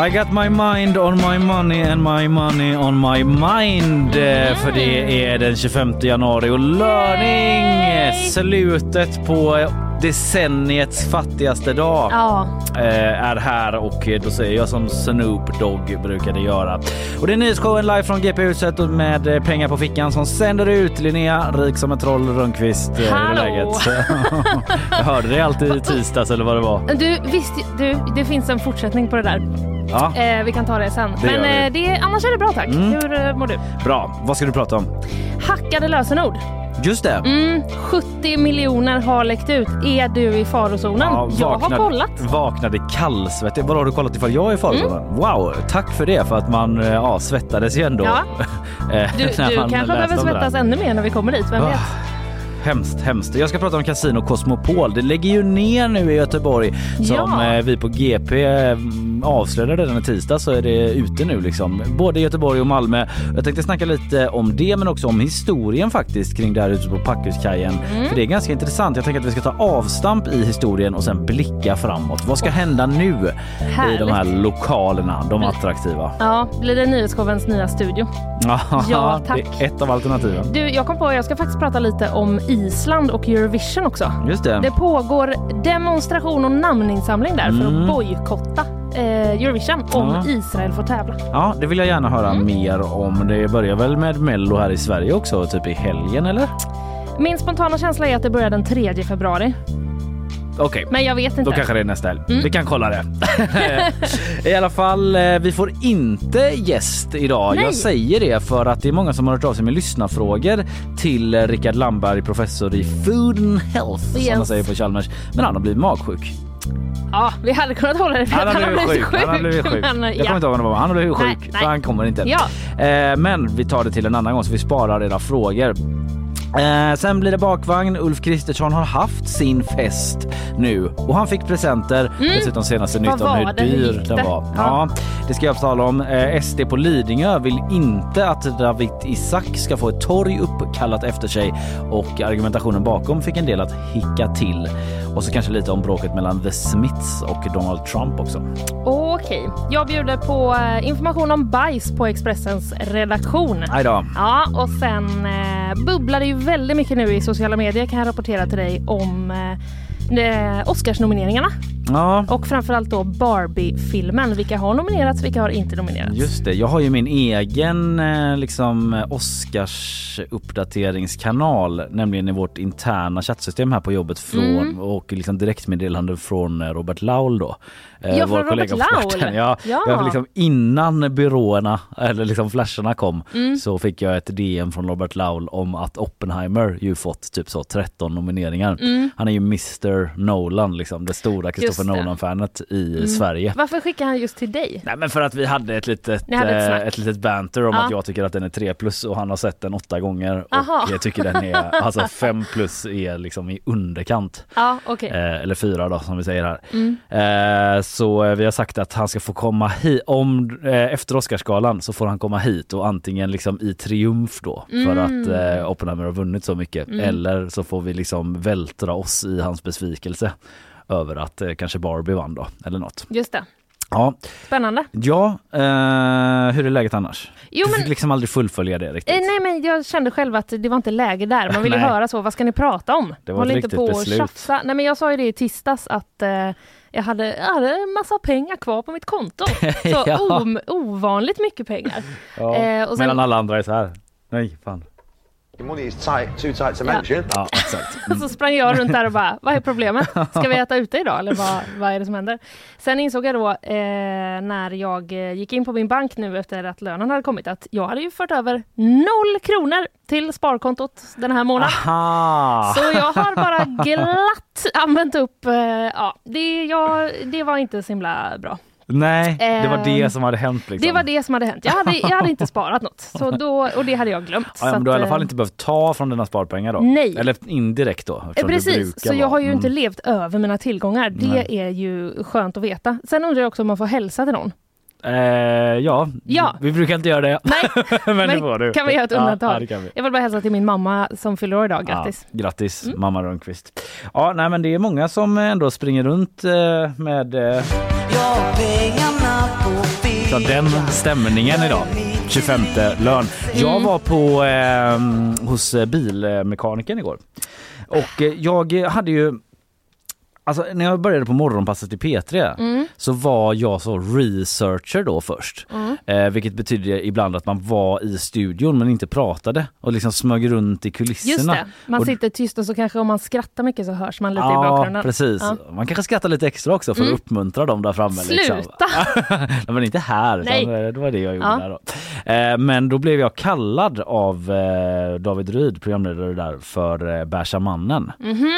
I got my mind on my money and my money on my mind. Eh, För det är den 25 januari och lörning. Slutet på decenniets fattigaste dag Ja, eh, är här och då säger jag som Snoop Dogg brukade göra. Och det är nyhetsshowen live från GP-huset med eh, pengar på fickan som sänder ut Linnea, rik som ett troll, Rönnqvist. eh, Hallå. läget? jag hörde det alltid i tisdags eller vad det var. du visst, du, det finns en fortsättning på det där. Ja, Eh, vi kan ta det sen. Det Men eh, det, annars är det bra tack. Mm. Hur eh, mår du? bra. Vad ska du prata om? Hackade lösenord. Just det. Mm, 70 miljoner har läckt ut. Är du i farozonen? Ja, jag har kollat. Vaknade kallsvettig. Vadå har du kollat ifall jag är i farozonen? Mm. Wow, tack för det för att man eh, ja, svettades ju ändå. Ja. eh, Du, du kanske behöver svettas ännu mer när vi kommer dit. Vem Ah. vet? Hemskt, hemskt. Jag ska prata om Casino Cosmopol. Det lägger ju ner nu i Göteborg. Som Ja. eh, vi på GP eh, avslöjade redan i tisdag så är det ute nu liksom. Både i Göteborg och Malmö. Jag tänkte snacka lite om det men också om historien faktiskt kring det här ute på Packhuskajen. Mm. För det är ganska intressant. Jag tänker att vi ska ta avstamp i historien och sen blicka framåt. Vad ska hända nu i Härligt. de här lokalerna, de attraktiva? Ja, blir det nyhetsshowens nya studio? Ja, tack. Det är ett av alternativen. Du, jag kom på jag ska faktiskt prata lite om Island och Eurovision också. Just det. Det pågår demonstration och namninsamling där för Mm. att bojkotta eh, Eurovision om Ja. Israel får tävla. Ja, det vill jag gärna höra Mm. mer om. Det börjar väl med Mello här i Sverige också, typ i helgen eller? Min spontana känsla är att det börjar den 3 februari. Okej. Men jag vet inte. Då kanske det är nästa helg. Mm. Vi kan kolla det. I alla fall, eh, vi får inte gäst idag. Nej. Jag säger det för att det är många som har hört av sig med lyssnarfrågor till eh, Rickard Lamberg, professor i Food and Health som Yes. man säger på Chalmers. Men han har blivit magsjuk. Ja, vi hade kunnat hålla det för Han att har blivit sjuk. Han har blivit sjuk. Men, Jag ja. kommer inte ihåg vad det var. Han har blivit Nej, sjuk nej. så han kommer inte. Ja. Eh, men vi tar det till en annan gång så vi sparar era frågor. Eh, sen blir det bakvagn. Ulf Kristersson har haft sin fest nu och han fick presenter. Dessutom senaste nytt om Mm. hur det? Hur dyr gick den det? var. Ja. Ja, det ska jag tala om. Eh, SD på Lidingö vill inte att David Isak ska få ett torg uppkallat efter sig och argumentationen bakom fick en del att hicka till. Och så kanske lite om bråket mellan The Smiths och Donald Trump också. Okej, jag bjuder på eh, information om bajs på Expressens redaktion. Aj då. Ja, och sen eh, bubblar det ju väldigt mycket nu i sociala medier kan jag rapportera till dig om eh, eh, Oscarsnomineringarna Ja, och framförallt då Barbie-filmen. Vilka har nominerats, vilka har inte nominerats? Just det, jag har ju min egen eh, liksom Oscars uppdateringskanal, nämligen i vårt interna chattsystem här på jobbet från Mm. och liksom direktmeddelande från eh, Robert Laul då. Eh, Ja, Robert på Laul. Ja, Ja. Jag, liksom innan byråerna eller liksom flasharna kom Mm. så fick jag ett DM från Robert Laul om att Oppenheimer ju fått typ så 13 nomineringar. Han är ju Mr Nolan liksom, det stora Christopher Mm. Mm. Nolan-fanet i Sverige. Varför skickar han just till dig? Nej men för att vi hade ett litet, hade ett ett, snack. ett litet banter om Ja. att jag tycker att den är 3 plus och han har sett den åtta gånger Aha. och jag tycker den är, alltså 5 plus är liksom i underkant. Ja, okej. Eh, eller fyra då som vi säger här. Mm. Eh, så eh, vi har sagt att han ska få komma hit, om, eh, efter Oscarsgalan så får han komma hit och antingen liksom i triumf då för Mm. att eh, Oppenheimer har vunnit så mycket eller så får vi liksom vältra oss i hans besvikelse över att eh, kanske Barbie vann då eller något. Just det. Ja, Spännande. ja eh, hur är läget annars? Jo, du men- fick liksom aldrig fullfölja det riktigt. Eh, nej men jag kände själv att det var inte läge där. Man vill ju höra så. Vad ska ni prata om? Det var Håll ett inte på och beslut. tjafsa. Nej men jag sa ju det i tisdags att eh, jag hade, jag hade en massa pengar kvar på mitt konto. Så Ja. ovanligt mycket pengar. ja. eh, sen- Medan alla andra är så här. Nej, fan. Your money is tight, too tight to Ja. mention. Ja, exakt. Så sprang jag runt där och bara, vad är problemet? Ska vi äta ute idag eller vad, vad är det som händer? Sen insåg jag då eh, när jag eh, gick in på min bank nu efter att lönen hade kommit att jag hade ju fört över noll kronor till sparkontot den här månaden. Aha! Så jag har bara glatt använt upp, eh, ja, det, jag, det var inte så himla bra. Nej, det var det Ehm, som hade hänt liksom. Det var det som hade hänt. Jag hade, jag hade inte sparat något. Så då, och det hade jag glömt. Ja, men du har i alla fall eh, inte behövt ta från dina sparpengar då? Nej. Eller indirekt då? Eh, det Precis, så jag vara. har ju inte Mm. levt över mina tillgångar. Det Nej. är ju skönt att veta. Sen undrar jag också om man får hälsa till någon. Eh, ja. Ja. vi brukar inte göra det. Nej, men, det men du. kan vi göra ett undantag? Ja, det vi. Jag vill bara hälsa till min mamma som fyller år idag. Grattis! Ja, grattis Mm. mamma Rönnqvist. Ja, nej men det är många som ändå springer runt eh, med så den stämningen idag. 25 lön. Jag Mm. var på eh, hos bilmekanikern igår. Och eh, jag hade ju Alltså när jag började på morgonpasset i P3 Mm. så var jag så researcher då först. Eh, vilket betyder ibland att man var i studion men inte pratade och liksom smög runt i kulisserna. Just det, man Och- sitter tyst och så kanske om man skrattar mycket så hörs man lite i Ja bakgrunden. precis. Ja. Man kanske skrattar lite extra också för att Mm. uppmuntra dem där framme. Liksom. Sluta! Nej, men inte här, Nej. utan det var det jag gjorde Ja. där då. Eh, men då blev jag kallad av eh, David Ryd, programledare där, för eh, Bärsa mannen.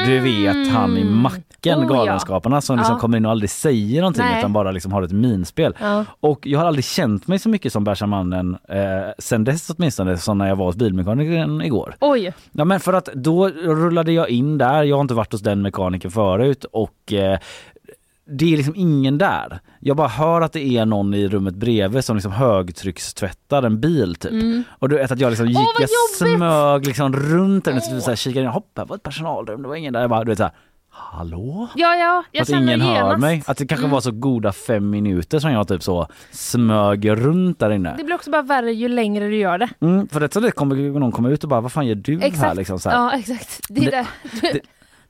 Du vet han i Macken, Mhm. Oh, ja. Galenskaparna som liksom Ja. kommer in och aldrig säger någonting Nej. utan bara liksom har ett minspel. Ja. Och jag har aldrig känt mig så mycket som Bärsa mannen eh, sen dess åtminstone som när jag var hos bilmekanikern igår. Oj, Ja men för att då rullade jag in där, jag har inte varit hos den mekanikern förut och eh, det är liksom ingen där. Jag bara hör att det är någon i rummet bredvid som liksom högtryckstvättar en bil typ. Och du vet att jag liksom gick, Mm. vad jag smög liksom runt den och så så här, kikade in, hopp här var ett personalrum, det var ingen där. Jag bara, du vet så här, hallå? ja ja, jag att ingen hör genast. mig. Att det kanske Mm. var så goda fem minuter som jag typ så smög runt där inne. Det blir också bara värre ju längre du gör det. Mm, för rätt så lätt kommer någon komma ut och bara, vad fan gör du här Exakt. liksom så här. Ja exakt. Det Det- det.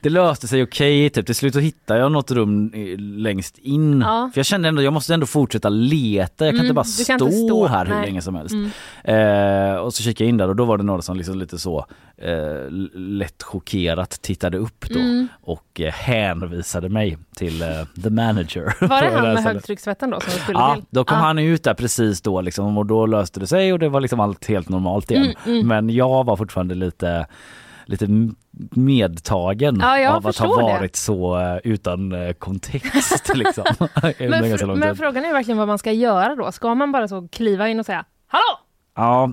Det- löste sig okej, typ till slut så hittade jag något rum längst in. Ja. För jag kände ändå, jag måste ändå fortsätta leta, jag kan Mm, inte bara stå, inte stå, här hur nej. länge som helst. Mm. Eh, och så kikade jag in där och då var det några som liksom lite så eh, lätt chockerat tittade upp då Mm. och eh, hänvisade mig till eh, the manager. Var det han med stället. högtryckstvätten då som skulle Ja, till? då kom Ja. han ut där precis då liksom och då löste det sig och det var liksom allt helt normalt igen. Mm, mm. Men jag var fortfarande lite lite medtagen Ja, av att ha det. varit så eh, utan eh, kontext liksom. Men, fr- men frågan är verkligen vad man ska göra då. Ska man bara så kliva in och säga Hallå? Ja.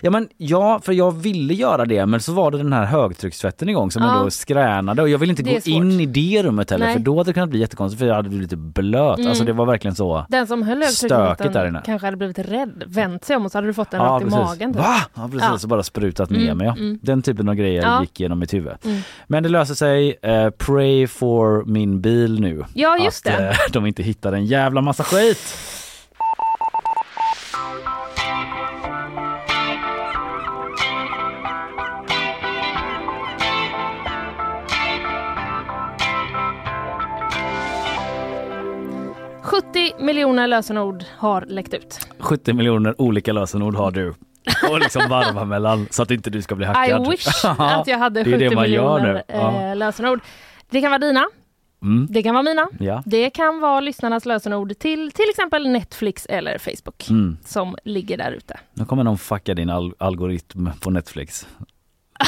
Ja men ja, för jag ville göra det men så var det den här högtryckstvätten igång som Ja. ändå skränade och jag ville inte gå svårt. in i det rummet heller Nej. för då hade det kunnat bli jättekonstigt för jag hade blivit blöt. Mm. Alltså det var verkligen så. Den som höll Stökigt där högtryckstvätten inne. kanske hade blivit rädd, vänt sig om och så hade du fått den rakt i magen. typ. Va? Ja precis, Ja. så bara sprutat ner Mm, mig. Ja. mm. Den typen av grejer Ja. gick genom mitt huvud. Mm. Men det löser sig. Eh, pray for min bil nu. Ja, just att det. eh, de inte hittar en jävla massa skit. 70 miljoner lösenord har läckt ut. 70 miljoner olika lösenord har du. Och liksom varva mellan så att inte du ska bli hackad. I wish att jag hade det är 70 det man gör miljoner. Ja. eh, lösenord. Det kan vara dina, Mm. det kan vara mina. Ja. Det kan vara lyssnarnas lösenord till till exempel Netflix eller Facebook Mm. som ligger där ute. Nu kommer någon fucka din al- algoritm på Netflix.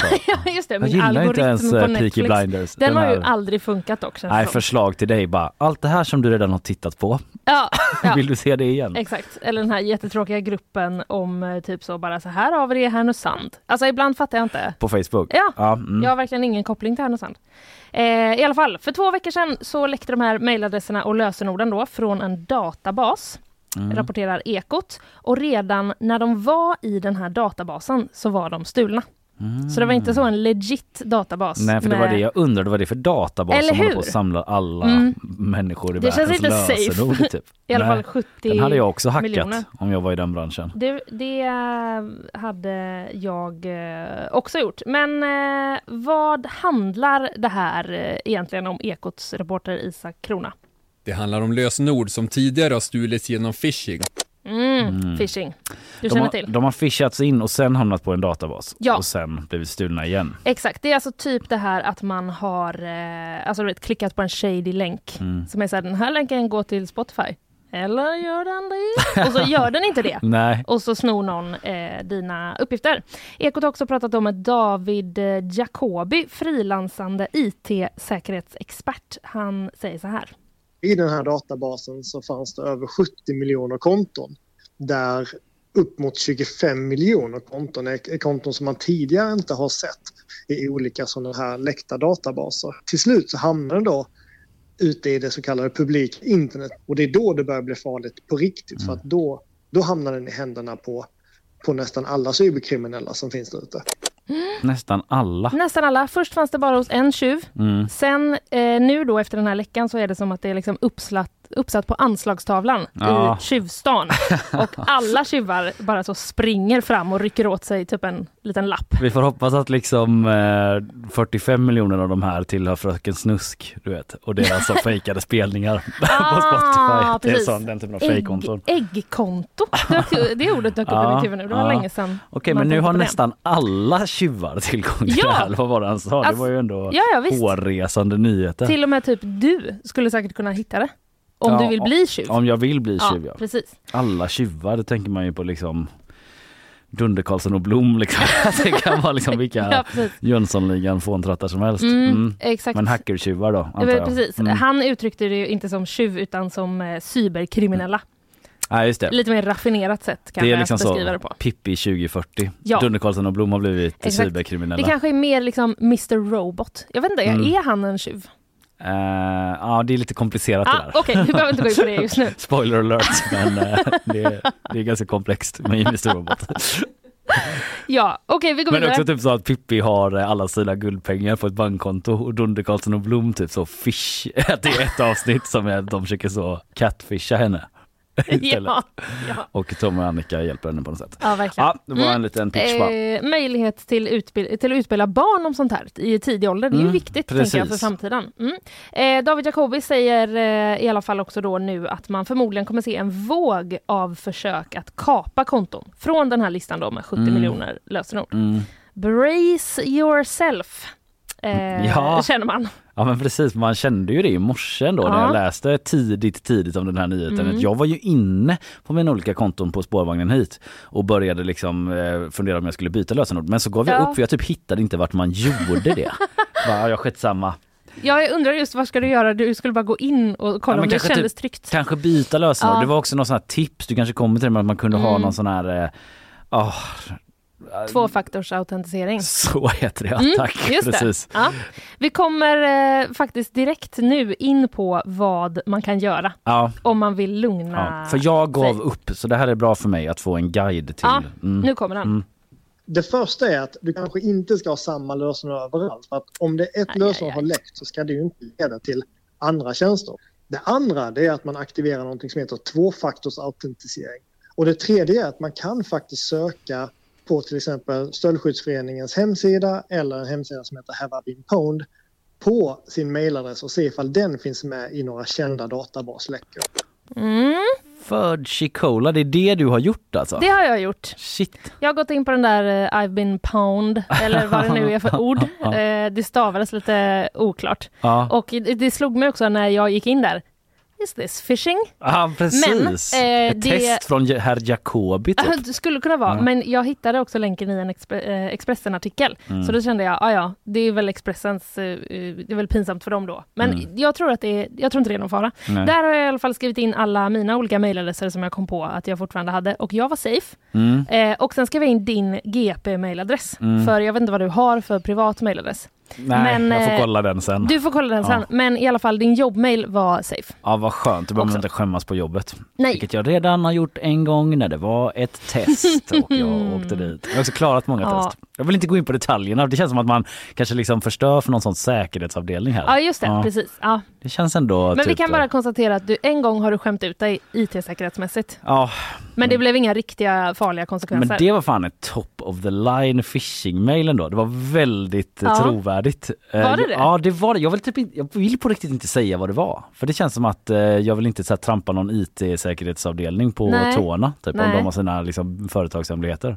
Ja, just det. Jag gillar inte ens på eh, Peaky Netflix. Blinders. Den, har ju här- aldrig funkat det Nej, förslag till dig bara. Allt det här som du redan har tittat på. Ja, ja. Vill du se det igen? Exakt, eller den här jättetråkiga gruppen om eh, typ så bara så här har vi det i Härnösand. Alltså ibland fattar jag inte. På Facebook? Ja. ja mm. Jag har verkligen ingen koppling till Härnösand. Eh, I alla fall, för två veckor sedan så läckte de här mejladresserna och lösenorden då från en databas, Mm. rapporterar Ekot. Och redan när de var i den här databasen så var de stulna. Så det var inte så en legit databas. Nej för det var det jag undrade vad det är för databas Eller som håller hur? på att samla alla Mm. människor i Det känns världens inte safe. lösenord typ. I alla fall 70 Den hade jag också hackat miljoner. om jag var i den branschen. Det, det eh, hade jag eh, också gjort. Men eh, vad handlar det här egentligen om Ekots reporter Isak Krona? Det handlar om lösenord som tidigare har stulits genom phishing. Mm, Phishing. Du De känner har, till? de har fishats in och sen hamnat på en databas Ja. och sen blivit stulna igen. Exakt, det är alltså typ det här att man har eh, alltså, vet, klickat på en shady länk Mm. som är så här, den här länken går till Spotify. Eller gör den det? Och så gör den inte det. Nej. Och så snor någon eh, dina uppgifter. Ekot har också pratat om att David eh, Jacobi, frilansande IT-säkerhetsexpert. Han säger så här. I den här databasen så fanns det över 70 miljoner konton där upp mot 25 miljoner konton är konton som man tidigare inte har sett i olika sådana här läckta databaser. Till slut så hamnar den då ute i det så kallade publika internet och det är då det börjar bli farligt på riktigt för att då, då hamnar den i händerna på, på nästan alla cyberkriminella som finns där ute. Nästan alla. Nästan alla. Först fanns det bara hos en tjuv. Mm. Sen eh, nu då efter den här läckan så är det som att det är liksom uppsatt, uppsatt på anslagstavlan Ja. i tjuvstan. Och alla tjuvar bara så springer fram och rycker åt sig typ en liten lapp. Vi får hoppas att liksom eh, 45 miljoner av de här tillhör Fröken Snusk, du vet, och deras så fejkade spelningar på Spotify. Det är precis. sån, den typen av Ägg, fejkkonton. äggkonto. Det, det ordet dök upp i mitt huvud nu. Det var ja. länge sedan. Okej, men nu har det. nästan alla tjuvar tillgång till Ja! det här. eller Vad var det han sa? det Alltså, var ju ändå ja, ja, hårresande nyheter. Till och med typ du skulle säkert kunna hitta det. Om Ja, du vill bli tjuv. Om jag vill bli ja, tjuv, ja. precis. Alla tjuvar, det tänker man ju på liksom Dunder Karlsson och Blom liksom. det kan vara liksom vilka Ja, precis. Jönssonligan fåntrattar som helst. Mm, Mm. Exakt. Men hackertjuvar då, Ja, antar jag. Precis. Mm. Han uttryckte det ju inte som tjuv utan som eh, cyberkriminella. Ja, just det. Lite mer raffinerat sätt kanske Det är liksom beskriva så, det på. Pippi 2040. Ja. Dunder Karlsson och Blom har blivit Exakt. cyberkriminella. Det kanske är mer liksom Mr Robot. Jag vet inte, Mm. är han en tjuv? Eh, ja, det är lite komplicerat Ah, det där. Okej, vi behöver inte gå in på det just nu. Spoiler alert, men eh, det, det är ganska komplext med Mr Robot. Ja, okej vi går Men vidare. också typ så att Pippi har eh, alla sina guldpengar på ett bankkonto och Dunder Karlsson och Blom typ så fish, att det är ett avsnitt som är de försöker så catfisha henne. istället. ja, ja. Och Tom och Annika hjälper henne på något sätt. ja, verkligen. Ja, det var en liten pitch bara. Eh, möjlighet till, utbil- till att utbilda barn om sånt här i tidig ålder. Det är ju Mm, viktigt tänker jag, för framtiden. Mm. Eh, David Jacobi säger eh, i alla fall också då nu att man förmodligen kommer se en våg av försök att kapa konton från den här listan då med 70 Mm. miljoner lösenord. Mm. Brace yourself. Eh, Ja. känner man. Ja men precis, man kände ju det i morse ändå när Ja. jag läste tidigt tidigt om den här nyheten. Mm. Jag var ju inne på mina olika konton på spårvagnen hit och började liksom eh, fundera om jag skulle byta lösenord. Men så gav jag Ja. upp för jag typ hittade inte vart man gjorde det. Bara, ja, jag skitsamma. Ja, jag undrar just vad ska du göra? Du skulle bara gå in och kolla Ja, om det kanske kändes typ- tryggt. Kanske byta lösenord. Ja. Det var också någon sån här tips, du kanske kommer till det med att man kunde ha Mm. någon sån här eh, ah, Tvåfaktorsautentisering. Så heter det, ja, Mm, tack. just det. Precis. Ja. Vi kommer eh, faktiskt direkt nu in på vad man kan göra Ja, om man vill lugna ja. För jag gav sig. upp, så det här är bra för mig att få en guide till. Ja, Mm. nu kommer den. Mm. Det första är att du kanske inte ska ha samma lösenord överallt. För att om det ett Aj, lösenord aj, har läckt så ska det ju inte leda till andra tjänster. Det andra det är att man aktiverar något som heter tvåfaktorsautentisering. Och det tredje är att man kan faktiskt söka på till exempel Stöldskyddsföreningens hemsida eller en hemsida som heter Have I been pwned på sin mailadress och se ifall den finns med i några kända databasläckor. Mm, Fudgy Cola, det är det du har gjort alltså? det har jag gjort. Shit. Jag har gått in på den där eh, I've been pound eller vad det nu är för ord. Eh, det stavades lite oklart. Ja, Och det slog mig också när jag gick in där. Is this phishing? ah, precis. Men, eh, Ett det- test från herr Jacobi typ. Ja, Det skulle kunna vara, Ja. men jag hittade också länken i en Expre- eh, Expressen-artikel. Mm. Så då kände jag, ah, ja, det är väl Expressens, eh, eh, det är väl pinsamt för dem då. Men Mm. jag tror att det är, jag tror inte det är någon fara. Nej. Där har jag i alla fall skrivit in alla mina olika mejladresser som jag kom på att jag fortfarande hade och jag var safe. Mm. Eh, och sen skrev jag in din GP-mailadress, Mm. för jag vet inte vad du har för privat mailadress. Nej, Men, jag får eh, kolla den sen. Du får kolla den sen, Ja. men i alla fall din jobbmail var safe. Ja vad skönt, då behöver man inte skämmas på jobbet. Nej. Vilket jag redan har gjort en gång när det var ett test och jag åkte dit. Jag har också klarat många Ja, test. Jag vill inte gå in på detaljerna. Det känns som att man kanske liksom förstör för någon sån säkerhetsavdelning här. Ja just det, precis. Ja. Det känns ändå Men typ, vi kan bara konstatera att du en gång har du skämt ut dig IT-säkerhetsmässigt. Ja, Men det blev inga riktiga farliga men konsekvenser. det var fan ett top of the line phishing-mail ändå. Det var väldigt eh, Ja. trovärdigt. Eh, Var det det? Ja, det var det. Jag vill, typ, inte- jag vill på riktigt inte säga vad det var. För det känns som att eh, jag vill inte så här, trampa någon IT-säkerhetsavdelning på Nej. tårna. Typ, om Nej. de har sina liksom, företagshemligheter.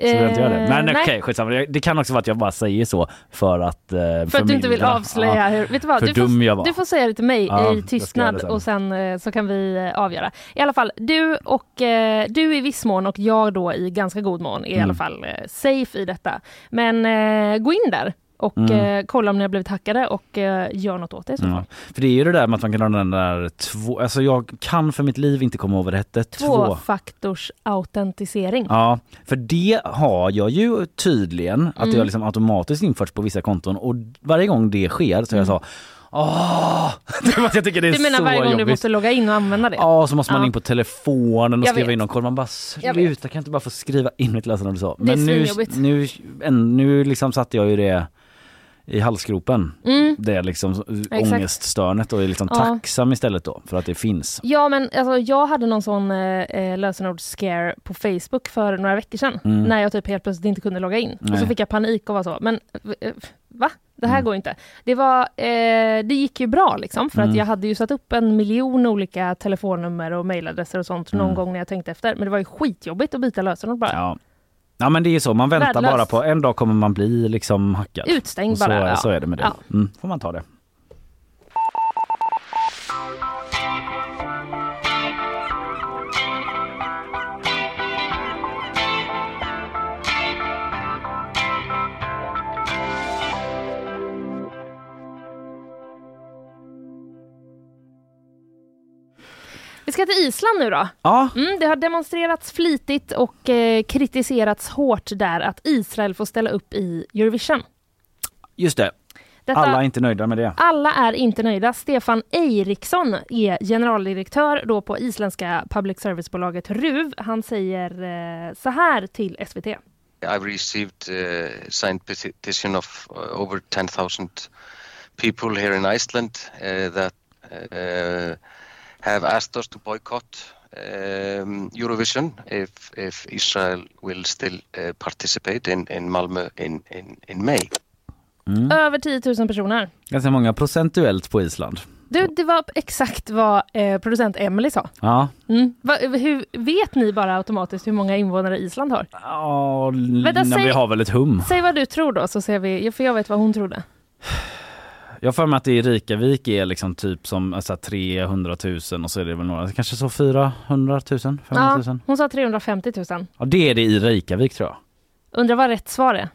Så vill jag inte göra det. Eh, Men nej. okej, skitsamma. Det- kan också vara att jag bara säger så för att... Eh, För att du inte vill avslöja Ja. hur, vet du vad? Du dum jag får, var. du får säga det till mig Ja, jag i tystnad och sen eh, så kan vi eh, avgöra. I alla fall, du och eh, du i viss mån och jag då i ganska god mån är i Mm. alla fall eh, safe i detta. Men eh, gå in där och Mm. eh, kolla om ni har blivit hackade och eh, gör något åt det så. Ja. För det är ju det där med att man kan ha den där två, alltså jag kan för mitt liv inte komma ihåg vad det hette. Två. Tvåfaktorsautentisering. Ja, för det har jag ju tydligen att Mm. det har liksom automatiskt införts på vissa konton och varje gång det sker så jag Åh! Det är för att jag tycker det är Mm. Du menar så varje gång jobbigt. du måste logga in och använda det? Ja, så måste man Ja. in på telefonen och Jag skriva vet. in någon kod. Man bara sluta, kan jag inte bara få skriva in mitt lösenord så. Men nu, nu, en, nu liksom satte jag ju det i halsgropen. Mm. Det liksom Exakt. ångeststörnet och är liksom Ja. tacksam istället då för att det finns. Ja men alltså, jag hade någon sån eh, eh, lösenord-scare på Facebook för några veckor sedan. Mm. När jag typ helt plötsligt inte kunde logga in. Och så Nej. fick jag panik och var så, men eh, va? Det här Mm. går inte. Det, var, eh, det gick ju bra liksom för Mm. att jag hade ju satt upp en miljon olika telefonnummer och mailadresser och sånt någon Mm. gång när jag tänkte efter. Men det var ju skitjobbigt att byta lösenord bara. Ja. Ja men det är så, man väntar Värdelöst. bara på en dag kommer man bli liksom hackad. Utstängd Och så, bara. ja. så är det med det. Ja. Mm, får man ta det. Vi ska till Island nu då. Ja, Mm, det har demonstrerats flitigt och eh, kritiserats hårt där att Israel får ställa upp i Eurovision. just det. Detta, Alla är inte nöjda med det. Alla är inte nöjda. Stefan Eiriksson är generaldirektör då på isländska public service-bolaget RUV. Han säger eh, så här till SVT. I've received uh, signed petition of uh, over 10,000 people here in Iceland uh, that uh, have asked us to boycott um, Eurovision if, if Israel will still uh, participate in, in Malmö in, in, in May. Mm. Över 10 000 personer. Ganska många procentuellt på Island. Du, det var exakt vad eh, producent Emily sa. Ja, Mm. Va, hur, vet ni bara automatiskt hur många invånare Island har? ja Vänta, säg- vi har väl ett hum. Säg vad du tror då, så ser vi. För jag vet vad hon trodde. Jag för mig att det i Rikavik är liksom typ som alltså, 300 000 och så är det väl några, kanske så 400 000, 500 000. Ja, hon sa 350 000. Ja, det är det i Reykjavik tror jag. Undrar vad rätt svar är.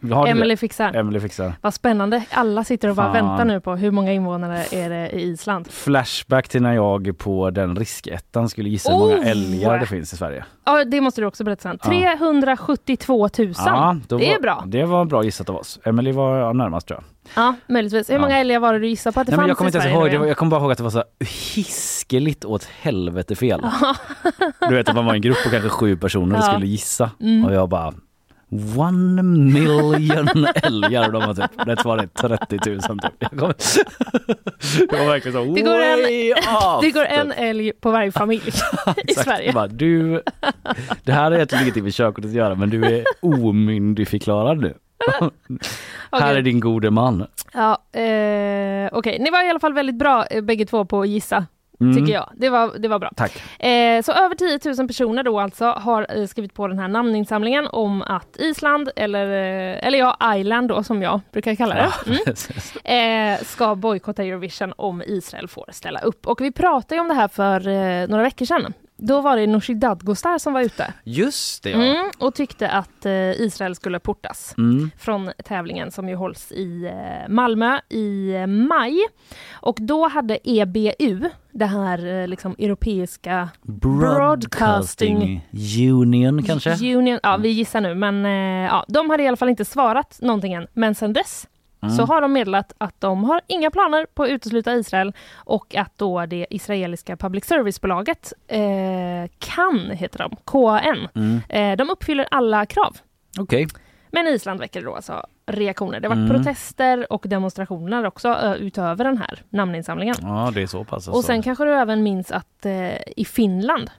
Ja, Emily fixar. Emily fixar. Vad spännande. Alla sitter och bara Fan. väntar nu på hur många invånare är det i Island. Flashback till när jag på den riskettan skulle gissa hur många Oh! älgar det finns i Sverige. Ja, det måste du också berätta sen. 372 000. Ja, det är var, bra. Det var bra gissat av oss. Emily var närmast tror jag. Ja, möjligtvis. Hur Ja. många älgar var det du gissade på att det Nej, men jag fanns kommer i Sverige? ihåg, det var, jag kommer bara ihåg att det var så hiskeligt åt helvete fel. du vet att man var en grupp på kanske sju personer och skulle gissa Mm. och jag bara One million älgar de var typ, rätt var det 30 000 typ. Jag kommer, det var verkligen så Det går en- off, Det går typ. en älg på varje familj i. Sverige. Bara, du, det här är ett ingenting med körkortet att göra men du är omyndigförklarad nu. Här är din gode man. Ja, eh, Okej, ni var i alla fall väldigt bra eh, bägge två på att gissa. Mm. Tycker jag. Det var, det var bra. Tack. Eh, så över 10 000 personer då alltså har eh, skrivit på den här namninsamlingen om att Island, eller, eh, eller ja, Island då som jag brukar kalla det, mm, eh, ska bojkotta Eurovision om Israel får ställa upp. Och vi pratade om det här för eh, några veckor sedan. Då var det Nooshi Dadgostar som var ute Just det ja. mm, och tyckte att eh, Israel skulle portas Mm. från tävlingen som ju hålls i eh, Malmö i eh, maj. Och då hade EBU, det här eh, liksom europeiska Broadcasting Union kanske? Union, ja vi gissar nu, men eh, ja, de hade i alla fall inte svarat någonting än. Men sen dess Mm. så har de meddelat att de har inga planer på att utesluta Israel och att då det israeliska public service-bolaget eh, KAN heter de, KAN, Mm. eh, de uppfyller alla krav. Okej. Men Island väcker då alltså reaktioner. Det har varit Mm. protester och demonstrationer också utöver den här namninsamlingen. Ja, det är så pass. Alltså. Och sen kanske du även minns att eh, i Finland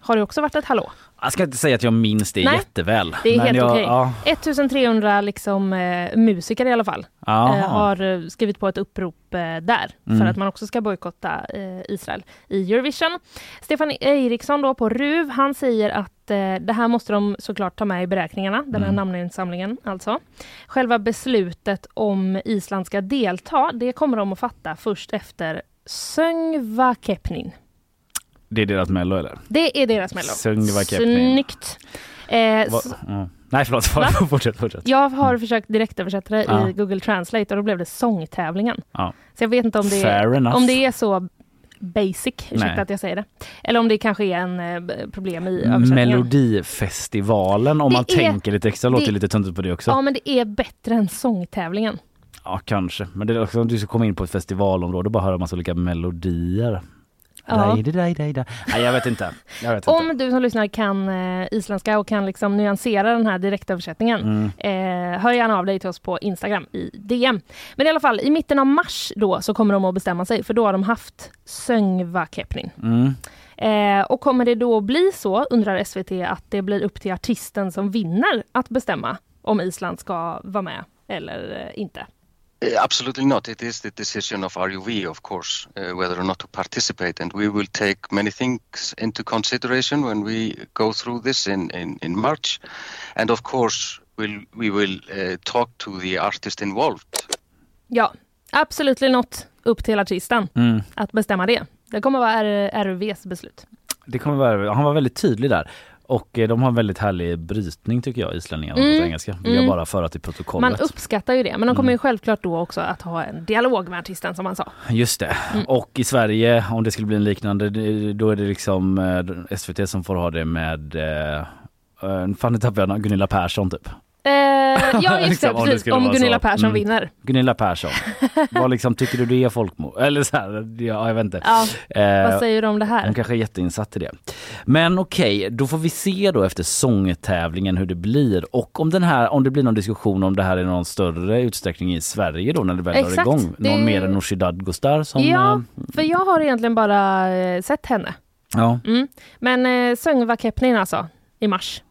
har det också varit ett hallå. Jag ska inte säga att jag minns det Nej, jätteväl. Det är men helt jag, okej. Ja, 1300 liksom, eh, musiker i alla fall eh, har eh, skrivit på ett upprop eh, där Mm. för att man också ska bojkotta eh, Israel i Eurovision. Stefan Eriksson då på RUV, han säger att eh, det här måste de såklart ta med i beräkningarna, den här Mm. namninsamlingen alltså. Själva beslutet om Island ska delta, det kommer de att fatta först efter Söngva Kepnin. Det är deras mello eller? Det är deras mello. Snyggt! Eh, Va? s- Ja. Nej förlåt, fortsätt. fortsätt. Jag har försökt direktöversätta det Ja. i Google Translate och då blev det sångtävlingen. Ja. Så jag vet inte om det, är, om det är så basic, ursäkta Nej. att jag säger det. Eller om det kanske är en eh, problem i översättningen. Melodifestivalen om Det man är- tänker lite extra, låter det- lite töntigt på det också. Ja men det är bättre än sångtävlingen. Ja kanske, men det är också om du ska komma in på ett festivalområde och bara höra massa olika melodier. Ja. Daj, daj, daj, daj. Nej jag vet inte. Jag vet Om inte. du som lyssnar kan eh, isländska och kan liksom nyansera den här direktöversättningen, Mm. eh, hör gärna av dig till oss på Instagram i DM. Men i alla fall, i mitten av mars då så kommer de att bestämma sig, för då har de haft Söngva Kepnin. Mm. Eh, och kommer det då bli så, undrar SVT, att det blir upp till artisten som vinner att bestämma om Island ska vara med eller eh, inte? Uh, Absolutely not. It is the decision of RUV, of course, uh, whether or not to participate, and we will take many things into consideration when we go through this in, in, in March, and of course, we'll, we will uh, talk to the artist involved. Ja, absolut not upp till artisten Mm. att bestämma det. Det kommer vara RUVs beslut. Det kommer vara, han var väldigt tydlig där. Och eh, de har en väldigt härlig brytning tycker jag, islänningarna Mm. på engelska. Vill jag Mm. bara föra till Man protokollet. uppskattar ju det, men de kommer ju Mm. självklart då också att ha en dialog med artisten som man sa. Just det. Mm. Och i Sverige, om det skulle bli en liknande, då är det liksom eh, SVT som får ha det med eh, Fan nu tappade jag Gunilla Persson typ. Eh, ja, just Liksom, det, om det precis. Om vara Gunilla så. Persson Mm. vinner. Gunilla Persson. Vad liksom, tycker du det är folkmord? Eller så här, ja, jag vet inte. Ja, Eh, vad säger du om det Hon här? kanske är jätteinsatt i det. Men okej, då får vi se då efter sångtävlingen hur det blir och om den här, om det blir någon diskussion om det här i någon större utsträckning i Sverige då när det väl drar Exakt, igång. Någon det- mer än Nooshi Dadgostar som... Ja, eh, för jag har egentligen bara eh, sett henne. ja. Mm. Men eh, Söngva Kepnin alltså, i mars.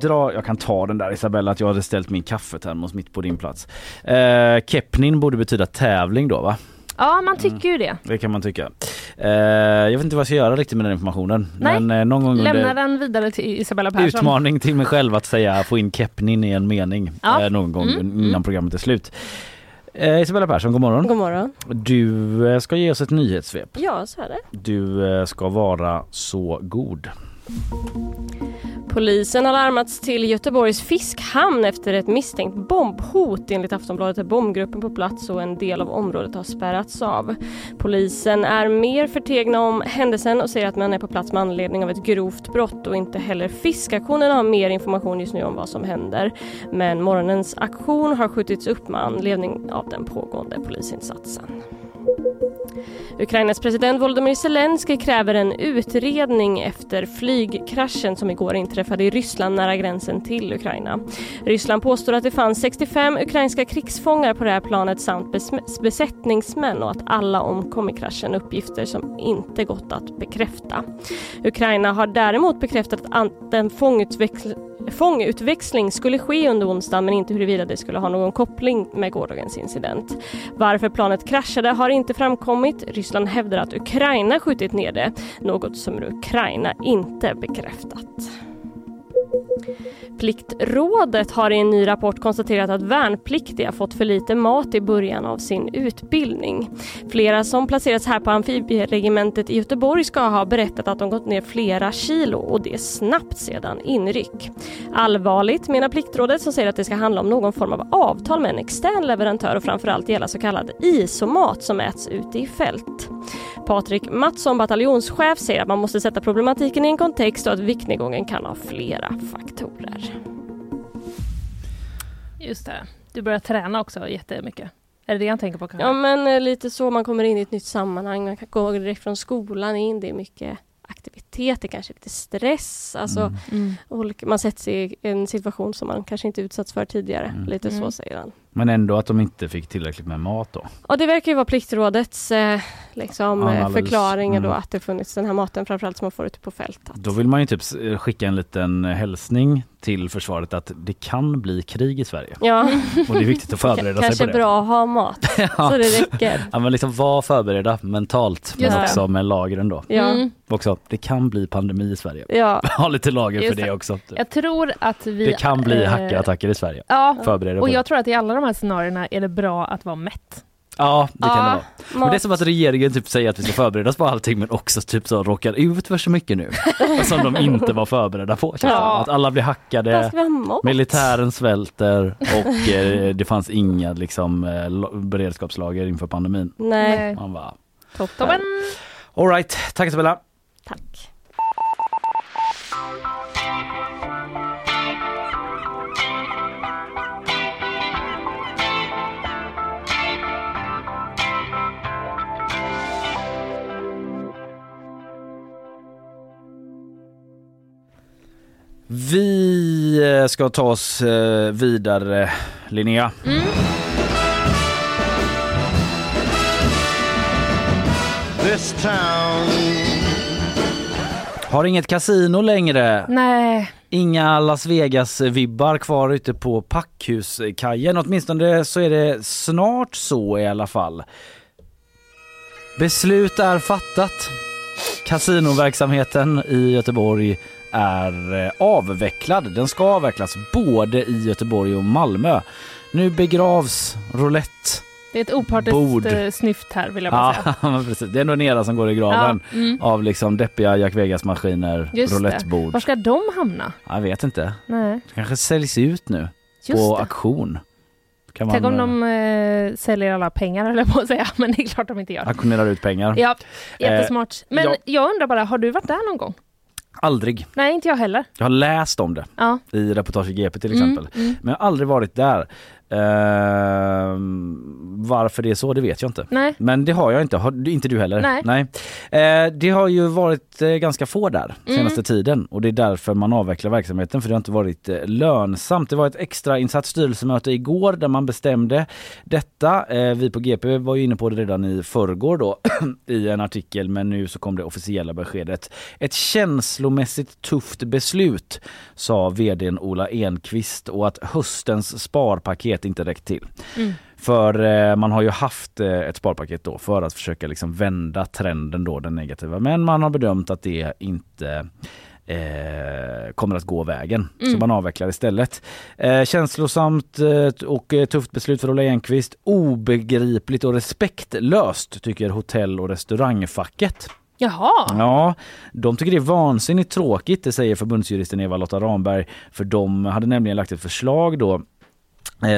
Dra, jag kan ta den där Isabella att jag hade ställt min kaffetermos mitt på din plats. Eh, Kepnin borde betyda tävling då va? Ja, man tycker ju det. Det kan man tycka. Eh, jag vet inte vad jag ska göra riktigt med den informationen. Nej, Men eh, någon gång Lämna under den vidare till Isabella Persson. utmaning till mig själv att säga få in Kepnin i en mening Ja. eh, någon gång Mm, innan mm. programmet är slut. Eh, Isabella Persson, god morgon. God morgon. Du eh, ska ge oss ett nyhetssvep. Ja, så är det. Du eh, ska vara så god. Polisen har larmats till Göteborgs fiskhamn efter ett misstänkt bombhot. Enligt Aftonbladet är bombgruppen på plats och en del av området har spärrats av. Polisen är mer förtegna om händelsen och säger att man är på plats med anledning av ett grovt brott och inte heller fiskaktionen har mer information just nu om vad som händer. Men morgonens aktion har skjutits upp med anledning av den pågående polisinsatsen. Ukrainas president Volodymyr Zelensky kräver en utredning efter flygkraschen som igår inträffade i Ryssland nära gränsen till Ukraina. Ryssland påstår att det fanns 65 ukrainska krigsfångar på det här planet samt bes- besättningsmän och att alla omkom i kraschen, uppgifter som inte gått att bekräfta. Ukraina har däremot bekräftat att en fångutväxling Fångutväxling skulle ske under onsdagen men inte huruvida det skulle ha någon koppling med gårdagens incident. Varför planet kraschade har inte framkommit. Ryssland hävdar att Ukraina skjutit ner det, något som Ukraina inte bekräftat. Pliktrådet har i en ny rapport konstaterat att värnpliktiga fått för lite mat i början av sin utbildning. Flera som placerats här på amfibieregementet i Göteborg ska ha berättat att de gått ner flera kilo och det snabbt sedan inryck. Allvarligt menar Pliktrådet som säger att det ska handla om någon form av avtal med en extern leverantör och framförallt gälla så kallad isomat som äts ute i fält. Patrik Mattsson, bataljonschef, säger att man måste sätta problematiken i en kontext och att viktnedgången kan ha flera faktorer. Just det. Du börjar träna också jättemycket. Är det det han tänker på kanske? Ja men eh, lite så, man kommer in i ett nytt sammanhang, man kan gå direkt från skolan in, det är mycket aktiviteter, kanske lite stress, alltså Mm. olika, man sätter sig i en situation som man kanske inte utsatts för tidigare. Mm. Lite så Mm. säger han. Men ändå att de inte fick tillräckligt med mat då. Och det verkar ju vara Pliktrådets eh, liksom, eh, Analys. förklaringar då Mm. att det funnits den här maten framförallt som man får ute på fältet. Då vill man ju typ s- skicka en liten hälsning till försvaret att det kan bli krig i Sverige. Ja, Och det är viktigt att förbereda sig kanske på det. bra att ha mat Ja. så det räcker. Ja men liksom var förberedda mentalt men Just det. också med lagren då. Ja, Mm. Också, det kan bli pandemi i Sverige. ja. Ha lite lager Just för det det. också. Jag tror att vi... Det kan bli eh, hackerattacker i Sverige. Ja, Förbered dig på och det. jag tror att i alla de här scenarierna är det bra att vara mätt. Ja det kan det vara. Men det är som att regeringen typ säger att vi ska förbereda oss på allting men också typ så råkar ut för så mycket nu. som de inte var förbereda på. Ja. Att alla blir hackade, militären svälter och eh, det fanns inga liksom, eh, beredskapslager inför pandemin. Nej, Man bara, Toppen! alright, tack Isabella. tack. Vi eh, ska ta oss eh, vidare Linnea. This town Har inget kasino längre. Nej, Inga Las Vegas-vibbar kvar ute på Packhuskajen. Åtminstone så är det snart så i alla fall. Beslut är fattat. Kasinoverksamheten i Göteborg är eh, avvecklad. Den ska avvecklas både i Göteborg och Malmö. Nu begravs roulette. det är ett opartiskt Bord. eh, snyft här vill jag bara Ja, säga. precis. Det är ändå en era som går i graven Ja, mm. av liksom deppiga Jack Vegas-maskiner, roulettebord. Var ska de hamna? Jag vet inte. Nej, Det kanske säljs ut nu just på det. auktion. Kan Tänk om man de eh, eh, säljer alla pengar jag på att säga, men det är klart de inte gör. auktionerar ut pengar? Ja, jättesmart. Men ja. jag undrar bara, har du varit där någon gång? Aldrig. Nej, inte jag heller. Jag har läst om det Ja. i reportage i GP till Mm, exempel. mm. Men jag har aldrig varit där. Ehm, varför det är så, det vet jag inte. Nej. Men det har jag inte, har, inte du heller? Nej. Eh, det har ju varit eh, ganska få där Mm. senaste tiden och det är därför man avvecklar verksamheten för det har inte varit eh, lönsamt. Det var ett extra insatt styrelsemöte igår där man bestämde detta. Eh, vi på GP var ju inne på det redan i förrgår då i en artikel men nu så kom det officiella beskedet. Ett känslomässigt tufft beslut sa vdn Ola Enqvist och att höstens sparpaket inte räckt till. Mm. För eh, man har ju haft eh, ett sparpaket då för att försöka liksom vända trenden då, den negativa. Men man har bedömt att det inte eh, kommer att gå vägen. Så Mm. man avvecklar istället. Eh, känslosamt eh, och tufft beslut för Ola Enqvist. Obegripligt och respektlöst tycker hotell och restaurangfacket. Jaha, Ja, de tycker det är vansinnigt tråkigt, det säger förbundsjuristen Eva-Lotta Ramberg. För de hade nämligen lagt ett förslag då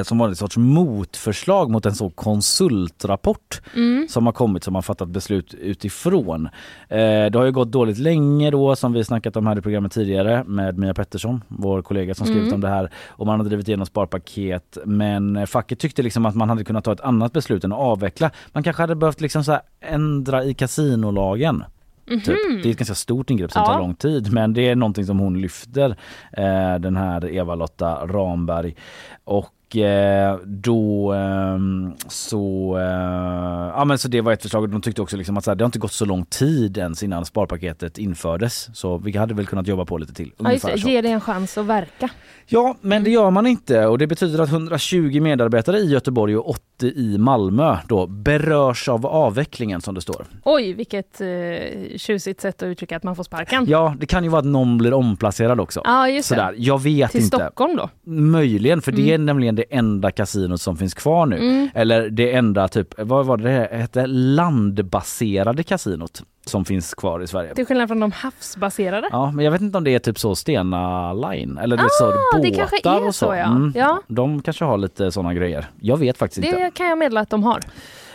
som var ett sorts motförslag mot en så konsultrapport mm. som har kommit som har fattat beslut utifrån. Eh, det har ju gått dåligt länge då som vi snackat om här i programmet tidigare med Mia Pettersson, vår kollega som skrivit Mm. om det här och man har drivit igenom sparpaket men eh, facket tyckte liksom att man hade kunnat ta ett annat beslut än att avveckla. Man kanske hade behövt liksom så ändra i kasinolagen. Typ. Det är ett ganska stort ingrepp som Mhm. Ja. tar lång tid men det är någonting som hon lyfter, eh, den här Eva-Lotta Ramberg. Och eh, då ehm, så, eh, ja men så det var ett förslag och de tyckte också liksom att så här, det har inte gått så lång tid ens innan sparpaketet infördes så vi hade väl kunnat jobba på lite till. ja, just. Ge det en chans att verka. Ja, men det gör man inte och det betyder att 120 medarbetare i Göteborg och 80 i Malmö då berörs av avvecklingen som det står. Oj, vilket eh, tjusigt sätt att uttrycka att man får sparken. Ja, det kan ju vara att någon blir omplacerad också. Ja, just Sådär, jag vet Till inte. Stockholm då? Möjligen, för det är nämligen det enda kasinot som finns kvar nu. Mm. Eller det enda typ, vad var det det hette? Landbaserade kasinot som finns kvar i Sverige. Till skillnad från de havsbaserade? Ja, men jag vet inte om det är typ så Stena Line eller det så Ah, det båtar kanske är och så. så, ja. Mm. Ja. De kanske har lite sådana grejer. Jag vet faktiskt inte. Det kan jag meddela att de har.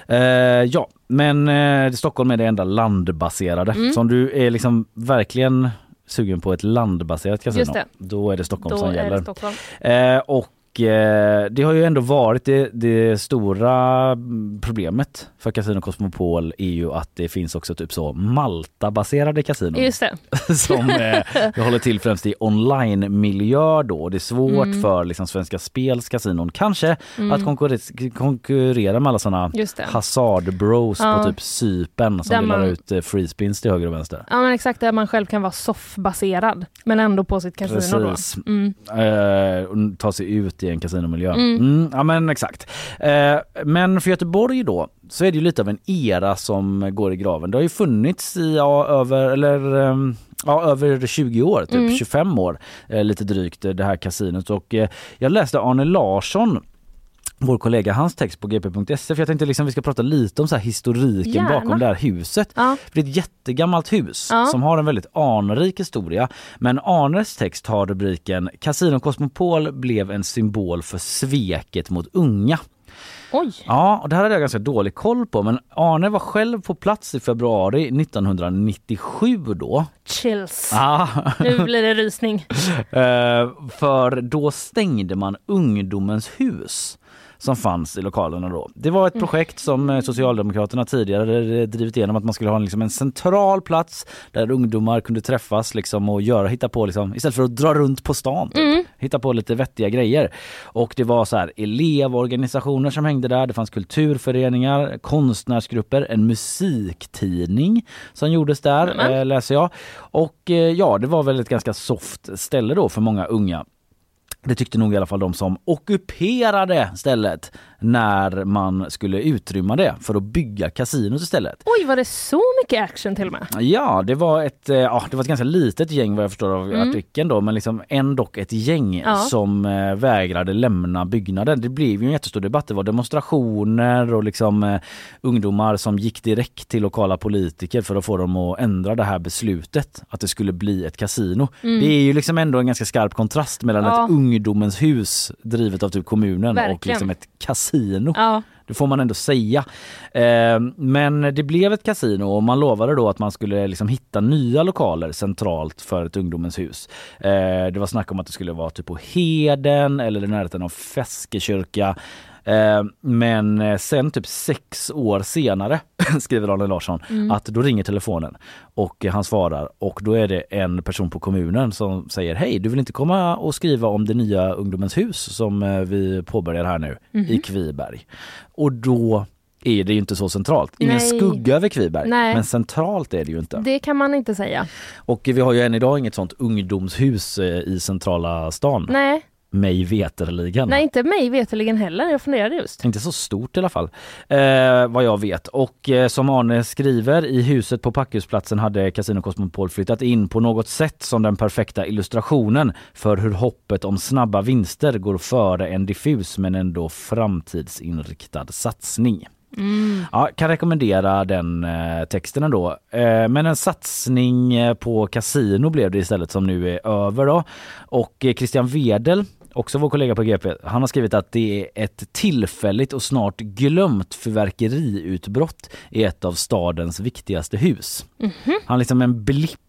Eh, ja, men eh, Stockholm är det enda landbaserade. Mm. Så om du är liksom verkligen sugen på ett landbaserat kasino, det. då är det Stockholm Då som gäller. det Stockholm. Eh, och Och eh, det har ju ändå varit det, det stora problemet för Casino Cosmopol är ju att det finns också typ så Malta-baserade kasinon. Just det. som eh, håller till främst i online-miljö då. Det är svårt Mm. för liksom, Svenska Spels kasinon kanske Mm. att konkurrera, konkurrera med alla sådana hasard-bros Ja. på typ Cypern som Där delar man- ut eh, free spins till höger och vänster. Ja men exakt, där man själv kan vara soffbaserad men ändå på sitt kasino Precis. då. Mm. Eh, ta sig ut i en kasinomiljö. Mm. Mm, ja men exakt. Eh, men för Göteborg då så är det ju lite av en era som går i graven. Det har ju funnits i ja, över, eller, ehm, ja, över 20 år, typ Mm. 25 år eh, lite drygt eh, det här kasinot och eh, jag läste Arne Larsson vår kollega, hans text på gp.se för jag tänkte liksom vi ska prata lite om så historiken Gärna. bakom det här huset. Ja. För det är ett jättegammalt hus Ja. som har en väldigt anrik historia. Men Arnes text har rubriken Casino Cosmopol blev en symbol för sveket mot unga. Oj! Ja, och det här hade jag ganska dålig koll på men Arne var själv på plats i februari 1997 då. Chills. Ah. Nu blir det rysning. Eh, för då stängde man ungdomens hus som fanns i lokalerna då. Det var ett Mm. projekt som eh, Socialdemokraterna tidigare drivit igenom att man skulle ha liksom en central plats där ungdomar kunde träffas liksom och göra, hitta på liksom, istället för att dra runt på stan. Typ. Mm. Hitta på lite vettiga grejer. Och det var så här elevorganisationer som hängde där, det fanns kulturföreningar, konstnärsgrupper, en musiktidning som gjordes där eh, läser jag. Och eh, ja, det var väl ett ganska soft ställe då för många unga. Det tyckte nog i alla fall de som ockuperade stället när man skulle utrymma det för att bygga kasinot istället. Oj, var det så mycket action till och med? Ja, det var ett, eh, ja, det var ett ganska litet gäng vad jag förstår av Mm. artikeln då, men liksom ändå ett gäng Ja. som eh, vägrade lämna byggnaden. Det blev ju en jättestor debatt. Det var demonstrationer och liksom eh, ungdomar som gick direkt till lokala politiker för att få dem att ändra det här beslutet att det skulle bli ett kasino. Mm. Det är ju liksom ändå en ganska skarp kontrast mellan Ja. ett ungdomens hus drivet av typ kommunen och Verkligen. liksom ett kasino. Ja. Det får man ändå säga. Eh, men det blev ett kasino och man lovade då att man skulle liksom hitta nya lokaler centralt för ett ungdomens hus. Eh, det var snack om att det skulle vara typ på Heden eller i närheten av Feskekyrka. Eh, men eh, sen typ sex år senare skriver Arne Larsson Mm. att då ringer telefonen och han svarar och då är det en person på kommunen som säger hej du vill inte komma och skriva om det nya ungdomens hus som eh, vi påbörjar här nu i Mhm. Kviberg. Och då är det ju inte så centralt. Ingen Nej. skugga över Kviberg Nej. men centralt är det ju inte. Det kan man inte säga. Och vi har ju än idag inget sånt ungdomshus i centrala stan. Nej, Mig veterligen. nej inte mig veterligen heller. Jag funderade just. Inte så stort i alla fall, eh, vad jag vet. Och eh, som Arne skriver, i huset på Packhusplatsen hade Casino Cosmopol flyttat in på något sätt som den perfekta illustrationen för hur hoppet om snabba vinster går före en diffus men ändå framtidsinriktad satsning. Mm. Ja, kan rekommendera den eh, texten ändå. Eh, men en satsning eh, på kasino blev det istället som nu är över då. Och eh, Christian Wedel, också vår kollega på GP, han har skrivit att det är ett tillfälligt och snart glömt fyrverkeriutbrott i ett av stadens viktigaste hus. Han är liksom en blipp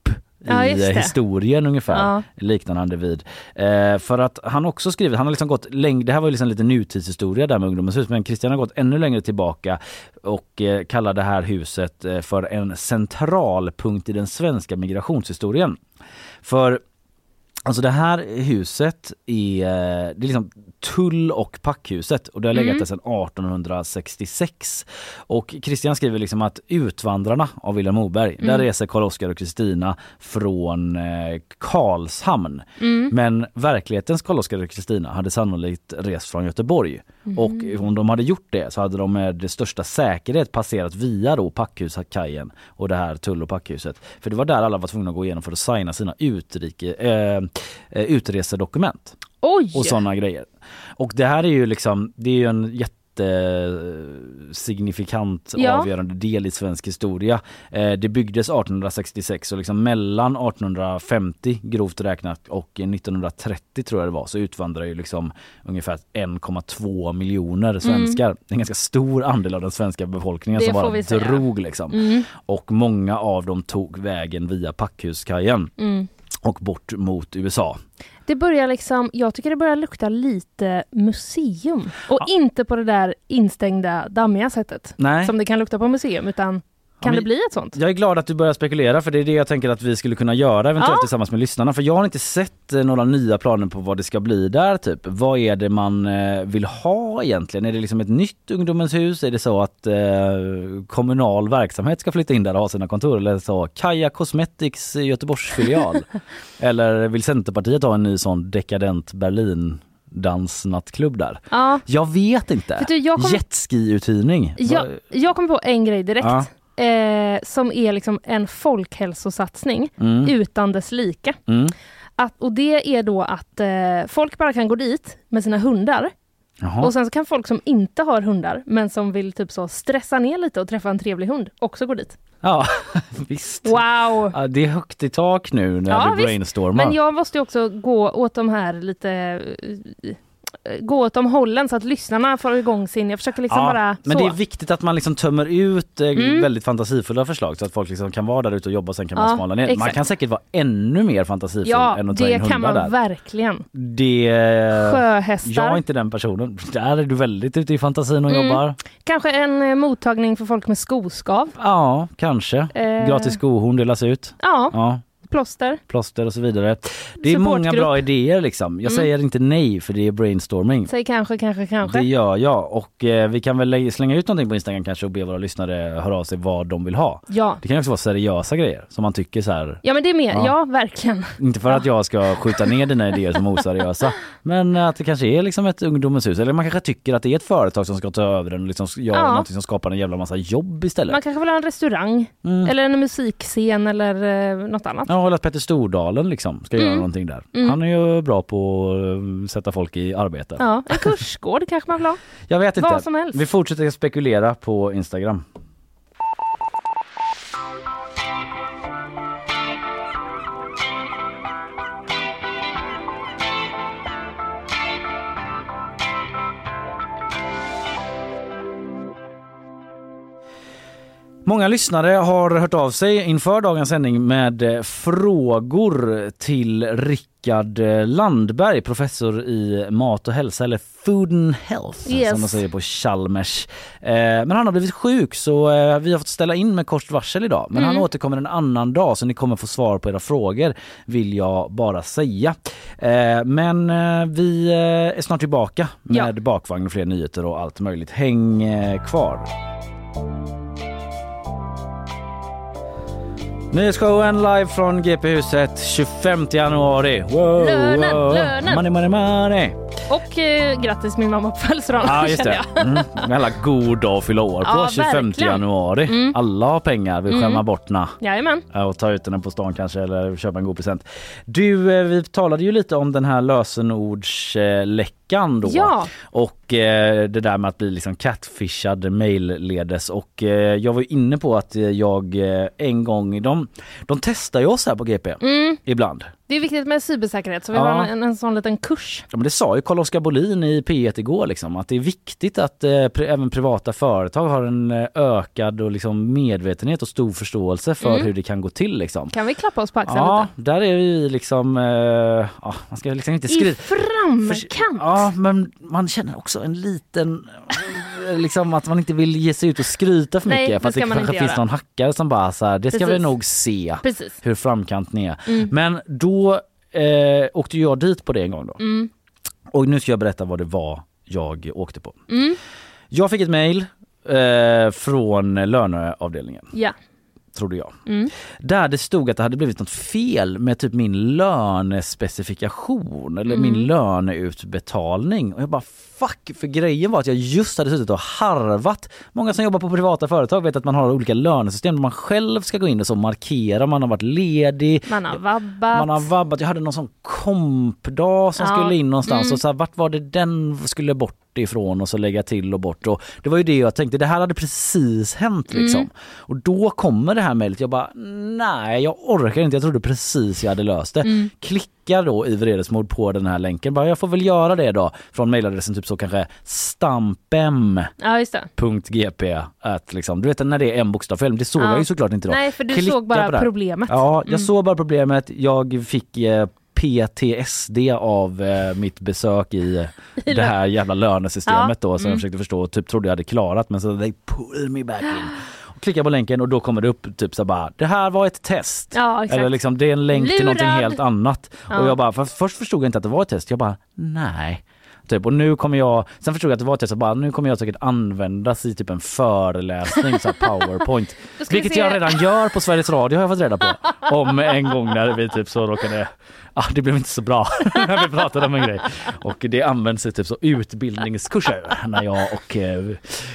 Ja, i det. historien ungefär, Ja. liknar han det vid. Eh, för att han också skrivit, han har liksom gått längre, det här var ju liksom lite nutidshistoria där med Ungdomens hus, men Christian har gått ännu längre tillbaka och eh, kallar det här huset eh, för en centralpunkt i den svenska migrationshistorien. För Alltså det här huset är, eh, det är liksom tull och packhuset och det har legat Mm. där sedan 1866. Och Christian skriver liksom att Utvandrarna av Vilhelm Moberg, där Mm. reser Karl-Oskar och Kristina från eh, Karlshamn. Mm. Men verklighetens Karl-Oskar och Kristina hade sannolikt rest från Göteborg. Mm. Och om de hade gjort det så hade de med största säkerhet passerat via då Packhusakajen och det här tull och packhuset. För det var där alla var tvungna att gå igenom för att signa sina utrike, eh, utresedokument Oj! och sådana grejer. Och det här är ju liksom, det är ju en jättesignifikant Ja. avgörande del i svensk historia. Eh, det byggdes 1866 och liksom mellan 1850 grovt räknat och 1930 tror jag det var så utvandrar ju liksom ungefär 1,2 miljoner svenskar. Det är en ganska stor andel av den svenska befolkningen Mm. Det som bara drog liksom. Mm. Och många av dem tog vägen via Packhuskajen Mm. Och bort mot USA. Det börjar liksom, jag tycker det börjar lukta lite museum. Och inte på det där instängda, dammiga sättet. Nej. Som det kan lukta på museum, utan kan men- det bli ett sånt? Jag är glad att du börjar spekulera för det är det jag tänker att vi skulle kunna göra eventuellt Ja. tillsammans med lyssnarna. För jag har inte sett eh, några nya planer på vad det ska bli där typ. Vad är det man eh, vill ha egentligen? Är det liksom ett nytt ungdomens hus? Är det så att eh, kommunal verksamhet ska flytta in där och ha sina kontor? Eller så Kaja Cosmetics Göteborgsfilial? Eller vill Centerpartiet ha en ny sån dekadent Berlin dansnattklubb där? Ja. Jag vet inte. Vet du, jag kom- Jetski-uthyrning? Jag, jag kom på en grej direkt. Ja. Eh, som är liksom en folkhälsosatsning Mm. utan dess like. Mm. Att, och det är då att eh, folk bara kan gå dit med sina hundar. Jaha. Och sen så kan folk som inte har hundar men som vill typ så stressa ner lite och träffa en trevlig hund också gå dit. Ja, visst. Wow! Ja, det är högt i tak nu när Ja, du visst. brainstormar. Men jag måste ju också gå åt de här lite eh, gå åt de hållen så att lyssnarna får igång sin, jag försöker liksom ja, bara men så. det är viktigt att man liksom tömmer ut eh, Mm. väldigt fantasifulla förslag så att folk liksom kan vara där ute och jobba och sen kan man Ja, smala ner. Man exakt. kan säkert vara ännu mer fantasifull Ja, än att ta det in kan hundar man där. verkligen. Det... Sjöhästar. Jag är inte den personen. Där är du väldigt ute i fantasin och Mm. jobbar. Kanske en eh, mottagning för folk med skoskav. Ja, kanske. Eh. Gratis skohorn delas ut. Ja, Ja, plåster. plåster och så vidare. Det är många bra idéer liksom. Jag Mm. säger inte nej för det är brainstorming. Säg kanske, kanske, kanske. Det gör jag och eh, vi kan väl lä- slänga ut någonting på Instagram kanske och be våra lyssnare höra av sig vad de vill ha. Ja. Det kan också vara seriösa grejer som man tycker så här. ja, men det är mer, Ja. ja, verkligen. Inte för att jag ska skjuta ner dina idéer som oseriösa men att det kanske är liksom ett ungdomens hus eller man kanske tycker att det är ett företag som ska ta över den och liksom göra Ja. någonting som skapar en jävla massa jobb istället. Man kanske vill ha en restaurang Mm. eller en musikscen eller eh, något annat. Ja, att Petter Stordalen liksom ska göra Mm. någonting där. Mm. Han är ju bra på att sätta folk i arbete. Ja, en kursgård kanske man vill ha. Jag vet inte. Vad som helst. Vi fortsätter spekulera på Instagram. Många lyssnare har hört av sig inför dagens sändning med eh, frågor till Rickard eh, Landberg, professor i mat och hälsa eller food and health Yes. som de säger på Chalmers. Eh, Men han har blivit sjuk så vi har fått ställa in med kort varsel idag. Men han Mm. återkommer en annan dag så ni kommer få svar på era frågor vill jag bara säga. Men vi är snart tillbaka med bakvagn och fler nyheter och allt möjligt. Häng kvar. Nyhetsshowen live från GP-huset 25 januari. Wow, Lönen, wow. lönen. Money, money, money. Och eh, grattis min mamma på födelsedagen Ja just det. jag. Mm. Jävla god dag att fylla år på. Ja, 25 verkligen. januari. Mm. Alla har pengar, vill Mm. skämma bort na. Jajamän. Ja, och ta ut den på stan kanske eller köpa en god present. Du, eh, vi talade ju lite om den här lösenordsläckan då. Ja. Och eh, det där med att bli liksom catfishad mailledes och eh, jag var inne på att jag eh, en gång, de, de testar ju oss här på GP Mm. ibland. Det är viktigt med cybersäkerhet så vi Ja. har en, en sån liten kurs. Ja, men det sa ju Carl-Oskar Bolin i P1 igår liksom, att det är viktigt att eh, pri- även privata företag har en eh, ökad och liksom medvetenhet och stor förståelse för Mm. hur det kan gå till. Liksom. Kan vi klappa oss på axeln Ja, lite? där är vi liksom, eh, ja, man ska liksom inte I skriva. framkant! Ja, men man känner också en liten, liksom att man inte vill ge sig ut och skryta för Nej, mycket. det för att det kanske finns göra. någon hackare som bara så här, det ska vi Precis. nog se Precis. hur framkant ni är. Mm. Men då eh, åkte jag dit på det en gång då. Mm. Och nu ska jag berätta vad det var jag åkte på. Mm. Jag fick ett mejl eh, från löneavdelningen, Ja. Trodde jag. Mm. Där det stod att det hade blivit något fel med typ min lönespecifikation eller Mm. min löneutbetalning. Och jag bara fuck, för grejen var att jag just hade suttit och harvat. Många som jobbar på privata företag vet att man har olika lönesystem där man själv ska gå in och så markera man har varit ledig. Man har vabbat. Man har vabbat. Jag hade någon sån kompdag som Ja. skulle in någonstans Mm. och så här, vart var det den skulle bort ifrån och så lägga till och bort och det var ju det jag tänkte, det här hade precis hänt liksom. Mm. Och då kommer det här mejlet, jag bara nej jag orkar inte, jag trodde precis jag hade löst det. Mm. Klickar då i vredesmod på den här länken, bara jag får väl göra det då från mejladressen typ så kanske stampem.gp Ja, att liksom, du vet när det är en bokstav fel, det såg Ja. jag ju såklart inte då. Nej, för du Klicka såg bara problemet. Ja, jag Mm. såg bara problemet. Jag fick eh, PTSD av eh, mitt besök i det här jävla lönesystemet då som jag Mm. försökte förstå och typ trodde jag hade klarat men så they pull me back in. Och klickar på länken och då kommer det upp typ så bara det här var ett test. Ja. Eller liksom det är en länk till någonting Lurad. helt annat. Ja. Och jag bara, för först förstod jag inte att det var ett test. Jag bara, nej. Typ, och nu kommer jag, sen förstod jag att det var ett test och bara nu kommer jag säkert användas i typ en föreläsning, så powerpoint. Vilket jag redan gör på Sveriges Radio har jag fått reda på. Om en gång när vi typ så råkade, ah, det blev inte så bra när vi pratade om en grej. Och det används i typ så utbildningskurser när jag och eh,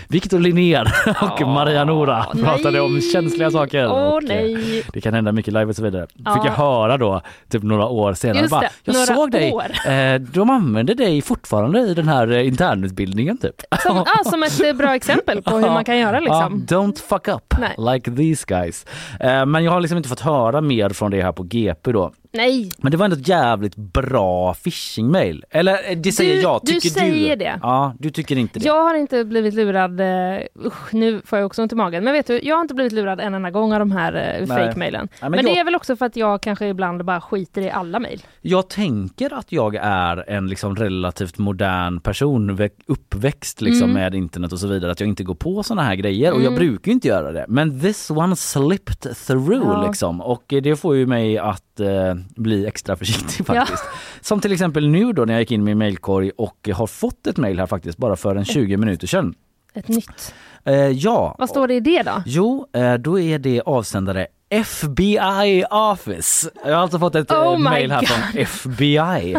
Viktor Linnér och Maria Nora pratade om nej. känsliga saker. Åh och, eh, det kan hända mycket live och så vidare. Ja. Fick jag höra då, typ några år senare. Just bara, det, jag såg dig, eh, de använder dig fortfarande i den här eh, internutbildningen typ. Som, ja, som ett eh, bra exempel på hur man kan göra liksom. Ja, don't fuck up Nej. like these guys. Eh, men jag har liksom inte fått höra mer från det här på GP då. Nej, Men det var ändå ett jävligt bra phishing-mail. Eller eh, det säger Du- jag, du tycker säger det. Ja, du tycker inte det. jag har inte blivit lurad, uh, usch, nu får jag också ont i magen, men vet du, jag har inte blivit lurad en enda gång av de här Nej. fake-mailen. Men men det jag- är väl också för att jag kanske ibland bara skiter i alla mejl. Jag tänker att jag är en liksom relativt modern person, vä- uppväxt liksom Mm. med internet och så vidare, att jag inte går på såna här grejer och jag Mm. brukar ju inte göra det. Men this one slipped through Ja. liksom och eh, det får ju mig att eh, bli extra försiktig faktiskt. Som till exempel nu då när jag gick in i min mailkorg och har fått ett mail här faktiskt bara för en 20 minuter sedan. Ett nytt. Eh, ja. Vad står det i det då? Jo, eh, då är det avsändare FBI Office. Jag har alltså fått ett Oh eh, my mail här God. från FBI.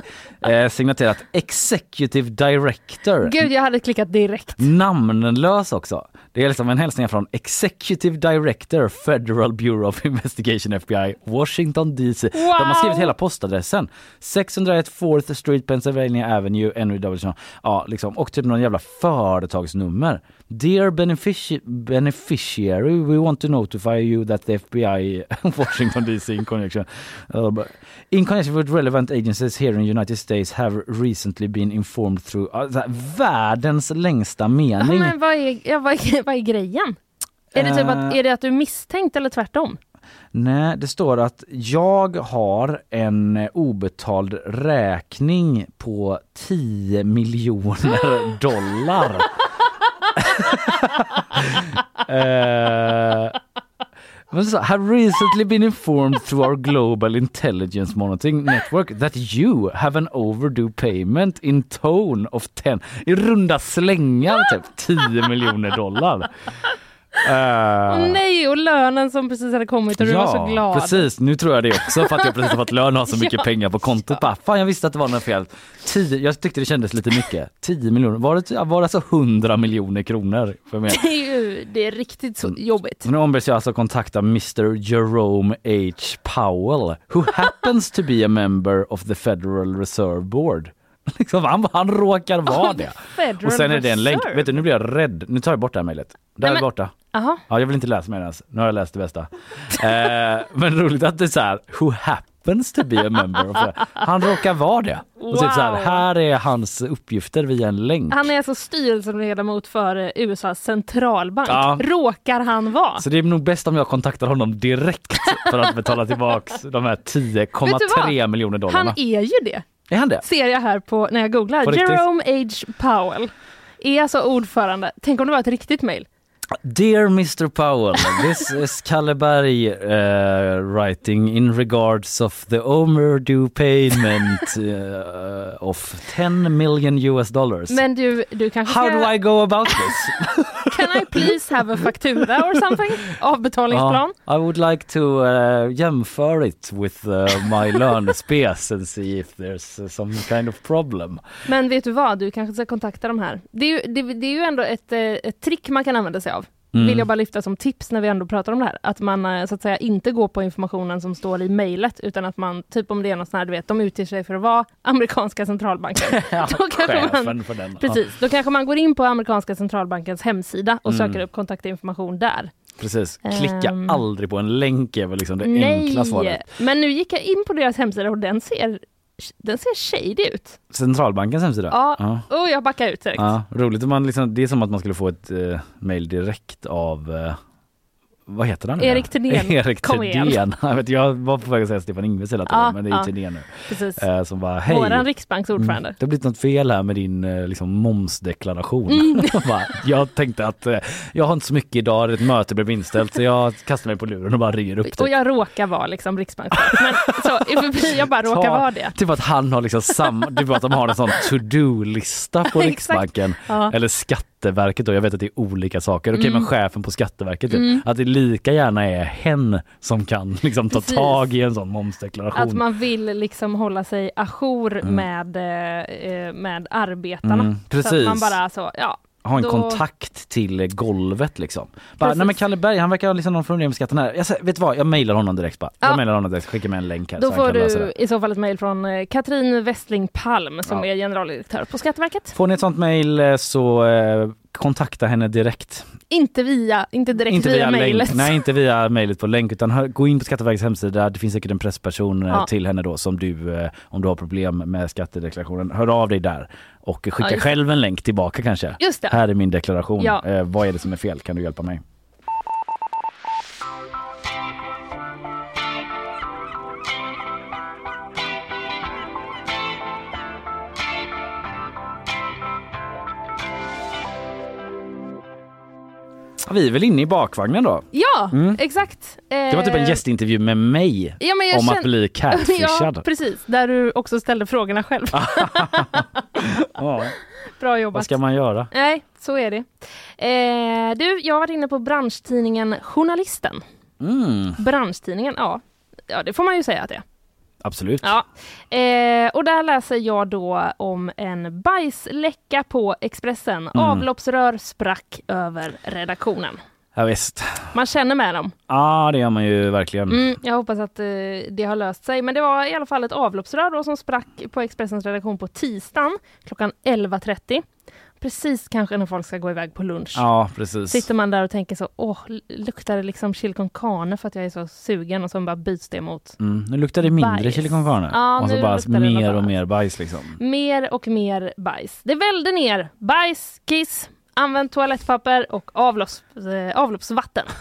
Eh, signaturerat Executive Director. Gud, jag hade klickat direkt. Namnlös också. Det är liksom en hälsning från Executive Director Federal Bureau of Investigation FBI Washington DC. De har skrivit hela postadressen. 601 4th Street Pennsylvania Avenue NW. Ja, liksom. Och typ någon jävla företagsnummer. Dear benefici- beneficiary, we want to notify you that the FBI Washington DC in connection uh, in connection with relevant agencies here in United States have recently been informed through så här, världens längsta Ja, mening. men vad är, ja, vad, är, vad är grejen? Är det, typ att, Eh. är det att du är misstänkt eller tvärtom? Nej, det står att jag har en obetald räkning på 10 miljoner dollar. Eh, have recently been informed through our global intelligence monitoring network that you have an overdue payment in tone of 10, i runda slängar typ 10 miljoner dollar. Åh nej, och lönen som precis hade kommit och du var så glad. precis. Nu tror jag det också för att jag precis har fått lön och har så mycket Ja, pengar på kontot. Bara, fan jag visste att det var något fel. 10, jag tyckte det kändes lite mycket. 10 miljoner, var det, var det alltså 100 miljoner kronor för mig? Det är ju det är riktigt så jobbigt. Nu ombeds jag alltså kontakta Mr Jerome H Powell who happens to be a member of the Federal Reserve Board. Liksom, han, han råkar vara det. Federal Och sen är det en länk. Vet du, nu blir jag rädd. Nu tar jag bort det här mejlet. Där Nej, borta. Jaha. Ja, jag vill inte läsa mer ens. Nu har jag läst det bästa. eh, men roligt att det är så här, who happens to be a member of the... Han råkar vara det. Och typ så här, Wow. här är hans uppgifter via en länk. Han är alltså styrelseledamot för USAs centralbank. Ja. Råkar han vara? Så det är nog bäst om jag kontaktar honom direkt för att betala tillbaks de här Vet du 10,3 vad? miljoner dollarna. Han är ju det. Är han det? Ser jag här på när jag googlar. Jerome H. Powell är alltså ordförande. Tänk om det var ett riktigt mejl. Dear Mr Powell, this is Kalle Berg uh, writing in regards of the overdue payment uh, of 10 million US dollars. Men du, du kanske How ska... do I go about this? Can I please have a faktura or something? Avbetalningsplan? Ja, I would like to uh, jämföra it with uh, my lönespes and see if there's uh, some kind of problem. Men vet du vad, du kanske ska kontakta de här. Det är ju, det, det är ju ändå ett, eh, ett trick man kan använda sig av. Mm. Vill jag bara lyfta som tips när vi ändå pratar om det här. Att man eh, så att säga inte går på informationen som står i mejlet utan att man, typ om det är något sånt här, du vet, de utger sig för att vara amerikanska centralbanken. då kanske man, precis, då kanske man går in på amerikanska centralbankens hemsida och Mm. söker upp kontaktinformation där. Ja, precis. Klicka Ehm. aldrig på en länk är väl liksom det Nej, enkla svaret. men nu gick jag in på deras hemsida och den ser, den ser shady ut. Centralbankens hemsida? Ja, ja. och jag backar ut direkt. Ja, roligt. Man liksom, det är som att man skulle få ett eh, mail direkt av eh, vad heter han? Erik Thedéen. Erik. Thedéen. Jag, vet, jag var på väg att säga Stefan Ingves hela tiden Ja, men det är ja. Thedéen nu. Precis. Eh, som bara hej. Våran riksbanks ordförande. Mm, det har blivit något fel här med din eh, liksom, momsdeklaration. Mm. Bara, jag tänkte att eh, jag har inte så mycket idag, ett möte blev inställt så jag kastar mig på luren och bara ringer upp det. Och jag råkar vara liksom riksbankschef. Men så, jag bara råkar Ta- vara det. Typ att han har liksom samma, typ att de har en sån to-do-lista på. Riksbanken. Ja. Eller Skatteverket då, jag vet att det är olika saker. Okej Mm. men chefen på Skatteverket, Mm. att det lika gärna är hen som kan liksom ta Precis. tag i en sån momsdeklaration. Att man vill liksom hålla sig ajour Mm. med, eh, med arbetarna. Mm, Så att precis. man bara så, ja. Ha en då- kontakt till golvet liksom. Bara, Precis. nej men Kalle Berg han verkar ha liksom någon problem med skatten här. Jag säger, vet du vad, jag mejlar honom direkt bara. Ja. Jag mejlar honom direkt, skickar med en länk här Då får du i så fall ett mejl från eh, Katrin Westling Palm som Ja. är generaldirektör på Skatteverket. Får ni ett sånt mejl eh, så eh, kontakta henne direkt. Inte via, inte direkt inte via, via mejlet. nej inte via mejlet på länk utan gå in på Skatteverkets hemsida. Det finns säkert en pressperson eh, Ja. till henne då som du, eh, om du har problem med skattedeklarationen, hör av dig där och skicka Ja, själv en länk tillbaka kanske. Här är min deklaration. Ja. Eh, vad är det som är fel? Kan du hjälpa mig? Vi är väl inne i bakvagnen då? Ja, Mm. exakt. Det var typ en Eh, gästintervju med mig Ja, om att känn- bli catfishad. Ja, precis. Där du också ställde frågorna själv. Ja, Bra vad jobbat. ska man göra? Nej, så är det. Eh, du, jag har varit inne på branschtidningen Journalisten. Mm, Branschtidningen, ja. Ja, det får man ju säga att det är. Absolut. Ja. Eh, och där läser jag då om en bajsläcka på Expressen. Mm. Avloppsrör sprack över redaktionen. Ja, visst. Man känner med dem. Ja, det gör man ju verkligen. Mm, jag hoppas att eh, det har löst sig. Men det var i alla fall ett avloppsrör då som sprack på Expressens redaktion på tisdagen klockan 11.30. Precis kanske när folk ska gå iväg på lunch. Ja, precis. Sitter man där och tänker så, åh, luktar det liksom chili con carne för att jag är så sugen och så bara byts det mot Mm, nu luktar det mindre Bajs. chili con carne. Ja, och så bara mer och mer bajs liksom. mer och mer bajs. Det välde ner bajs, kiss, använt toalettpapper och avlopps, eh, avloppsvatten.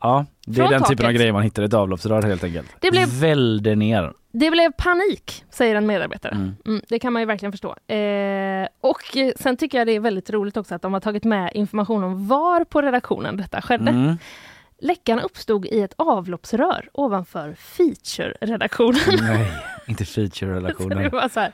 ja, det är Från den typen av taket. grejer man hittar i ett avloppsrör helt enkelt. Det blev- Välde ner. Det blev panik, säger en medarbetare. Mm. Mm, det kan man ju verkligen förstå. Eh, och sen tycker jag det är väldigt roligt också att de har tagit med information om var på redaktionen detta skedde. Mm. Läckan uppstod i ett avloppsrör ovanför feature-redaktionen. Nej, inte Så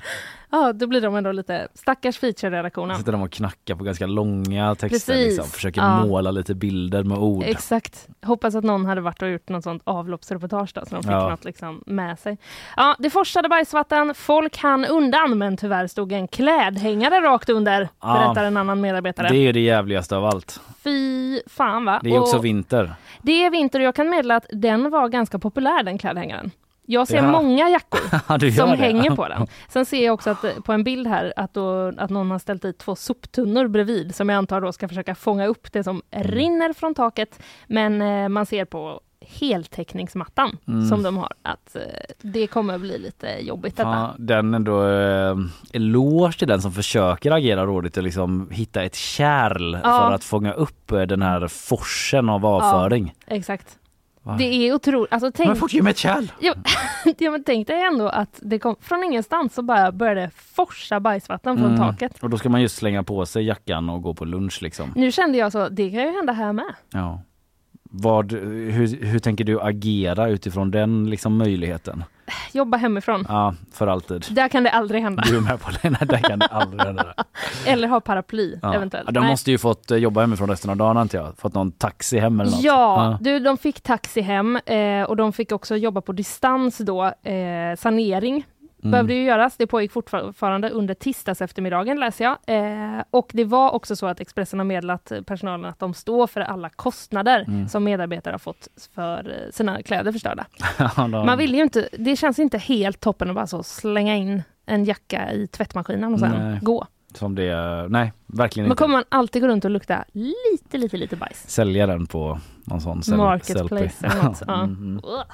ja, då blir de ändå lite, stackars feature-redaktionen. Sitter de och knackar på ganska långa texter Precis. liksom. Försöker Ja. måla lite bilder med ord. Exakt. Hoppas att någon hade varit och gjort något sånt avloppsreportage då, så de fick Ja. något liksom med sig. Ja, det forsade bajsvatten, folk hann undan, men tyvärr stod en klädhängare rakt under, Ja. berättar en annan medarbetare. Det är det jävligaste av allt. Fy fan va? Det är också Och vinter. det är vinter och jag kan meddela att den var ganska populär den klädhängaren. Jag ser Ja. många jackor Ja, som det. hänger på den. Sen ser jag också att, eh, på en bild här att, då, att någon har ställt dit två soptunnor bredvid som jag antar då ska försöka fånga upp det som Mm. rinner från taket. Men eh, man ser på heltäckningsmattan Mm. som de har att eh, det kommer bli lite jobbigt detta. Ja, den ändå eh, eloge till den som försöker agera rådigt och liksom hitta ett kärl Ja. för att fånga upp eh, den här forsen av avföring. Exakt. Va? Det är otroligt. Alltså, tänk... Men fort ge mig ett kärl! Ja, ja, men tänk dig ändå att det kom från ingenstans så bara började forsa bajsvatten från Mm. taket. Och då ska man just slänga på sig jackan och gå på lunch liksom. Nu kände jag så, det kan ju hända här med. Ja. Vad, hur, hur tänker du agera utifrån den liksom möjligheten? Jobba hemifrån. Ja, för alltid. Där kan det aldrig hända. Du är med på det? Nej, där kan det aldrig hända. Eller ha paraply Ja. eventuellt. Ja, De Nej. måste ju fått eh, jobba hemifrån resten av dagen antar jag. Fått någon taxi hem eller något. Ja, du, de fick taxi hem eh, och de fick också jobba på distans då. Eh, sanering Mm. behövde ju göras. Det pågick fortfarande under tisdags eftermiddagen läser jag. Eh, och det var också så att Expressen har meddelat personalen att de står för alla kostnader Mm. som medarbetare har fått för eh, sina kläder förstörda. Man vill ju inte, det känns inte helt toppen att bara så slänga in en jacka i tvättmaskinen och sen Nej. gå. Som det nej verkligen Då inte. kommer man alltid gå runt och lukta lite, lite, lite bajs. Sälja den på någon sån Marketplace eller något. Ja. Mhm. Ugh.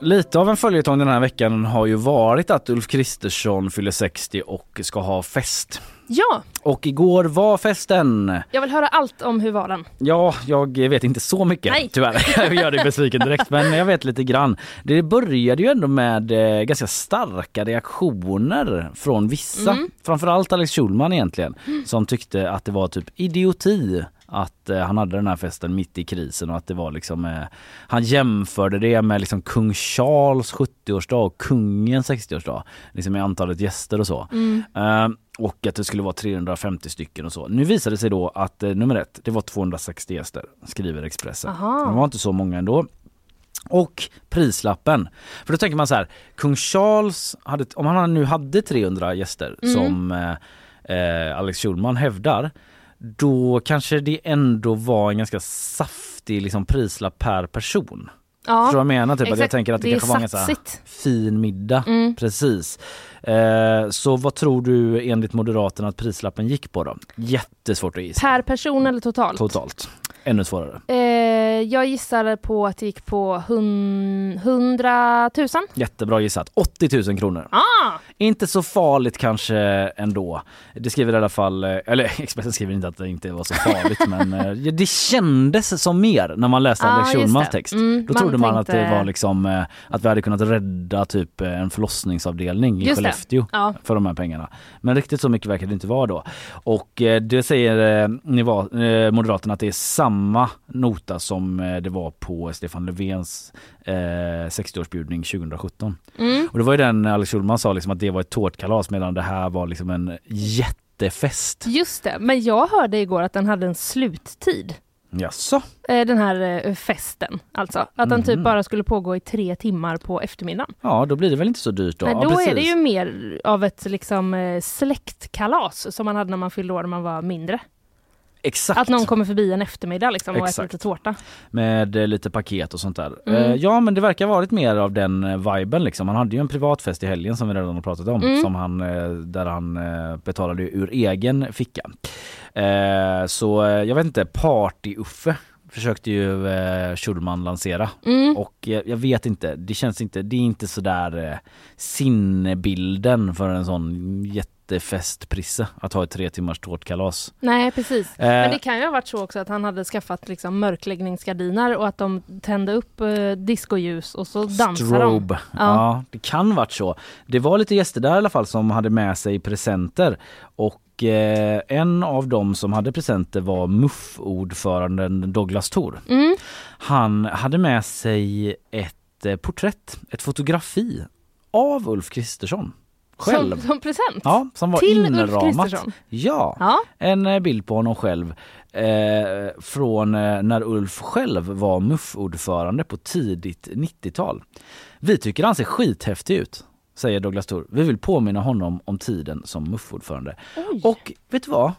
Lite av en följetong den här veckan har ju varit att Ulf Kristersson fyller 60 och ska ha fest. Ja, Och igår var festen. jag vill höra allt om hur var den? Ja, jag vet inte så mycket Nej. tyvärr. Jag gör dig besviken direkt men jag vet lite grann. Det började ju ändå med eh, ganska starka reaktioner från vissa. Mm. Framförallt Alex Schulman egentligen som tyckte att det var typ idioti att eh, han hade den här festen mitt i krisen och att det var liksom eh, Han jämförde det med liksom kung Charles 70-årsdag och kungens 60-årsdag. Liksom med antalet gäster och så. Eh, och att det skulle vara 350 stycken och så. Nu visade det sig då att eh, nummer ett, det var 260 gäster, skriver Expressen. Aha. Det var inte så många ändå. Och prislappen. För då tänker man så här, kung Charles, hade, om han nu hade 300 gäster Mm. som eh, eh, Alex Schulman hävdar, då kanske det ändå var en ganska saftig liksom, prislapp per person. Ja, Förstår du vad jag menar? Typ, att jag exakt. tänker att det, Det kanske var en ganska fin middag. Mm. Precis. Eh, så vad tror du enligt Moderaterna att prislappen gick på då? Jättesvårt att gissa. Per person eller totalt? Totalt. Ännu svårare. Eh, jag gissar på att det gick på hun- 100 000. Jättebra gissat. 80 000 kronor. Ah! Inte så farligt kanske ändå. Det skriver i alla fall, eh, eller Expressen skriver inte att det inte var så farligt men eh, det kändes som mer när man läste Ja, Alex Schulmans text. Mm, Då man trodde man att tänkte- det var liksom eh, att vi hade kunnat rädda typ en förlossningsavdelning i Just. Skellefteå Ja. för de här pengarna. Men riktigt så mycket verkar det inte vara då. Och det säger eh, Moderaterna att det är samma nota som det var på Stefan Löfvens eh, 60-årsbjudning 2017. Mm. Och det var ju den Alex Schulman sa liksom att det var ett tårtkalas medan det här var liksom en jättefest. Just det, men jag hörde igår att den hade en sluttid. Jaså? Eh, Den här eh, festen alltså. Att den typ Mhm. bara skulle pågå i tre timmar på eftermiddagen. Ja då blir det väl inte så dyrt då? Nej, Ja, då är det ju mer av ett liksom eh, släktkalas som man hade när man fyllde år när man var mindre. Exakt. Att någon kommer förbi en eftermiddag liksom och äter lite tårta. Med eh, lite paket och sånt där. Mm. Eh, ja men det verkar ha varit mer av den eh, viben liksom. Han hade ju en privatfest i helgen som vi redan har pratat om. Mm. Som han, eh, där han eh, betalade ur egen ficka. Eh, så eh, jag vet inte, Party-Uffe försökte ju eh, Schulman lansera. Mm. Och jag, jag vet inte, det känns inte, det är inte sådär eh, sinnebilden för en sån jättefestprisse att ha ett tre timmars tårtkalas. Nej precis. Eh. Men det kan ju ha varit så också att han hade skaffat liksom mörkläggningsgardiner och att de tände upp eh, discoljus och så dansar de. Strobe. Ja. Ja. det kan varit så. Det var lite gäster där i alla fall som hade med sig presenter och eh, en av dem som hade presenter var MUF-ordföranden Douglas Thor. Mm. Han hade med sig ett eh, porträtt, ett fotografi av Ulf Kristersson själv. Som, som present? Ja, som var Till Ulf inramat. Kristersson? Ja, Ja. en eh, bild på honom själv eh, från eh, när Ulf själv var MUF-ordförande på tidigt 90-tal. Vi tycker han ser skithäftig ut, säger Douglas Thor. Vi vill påminna honom om tiden som MUF-ordförande. Oj. Och vet du vad?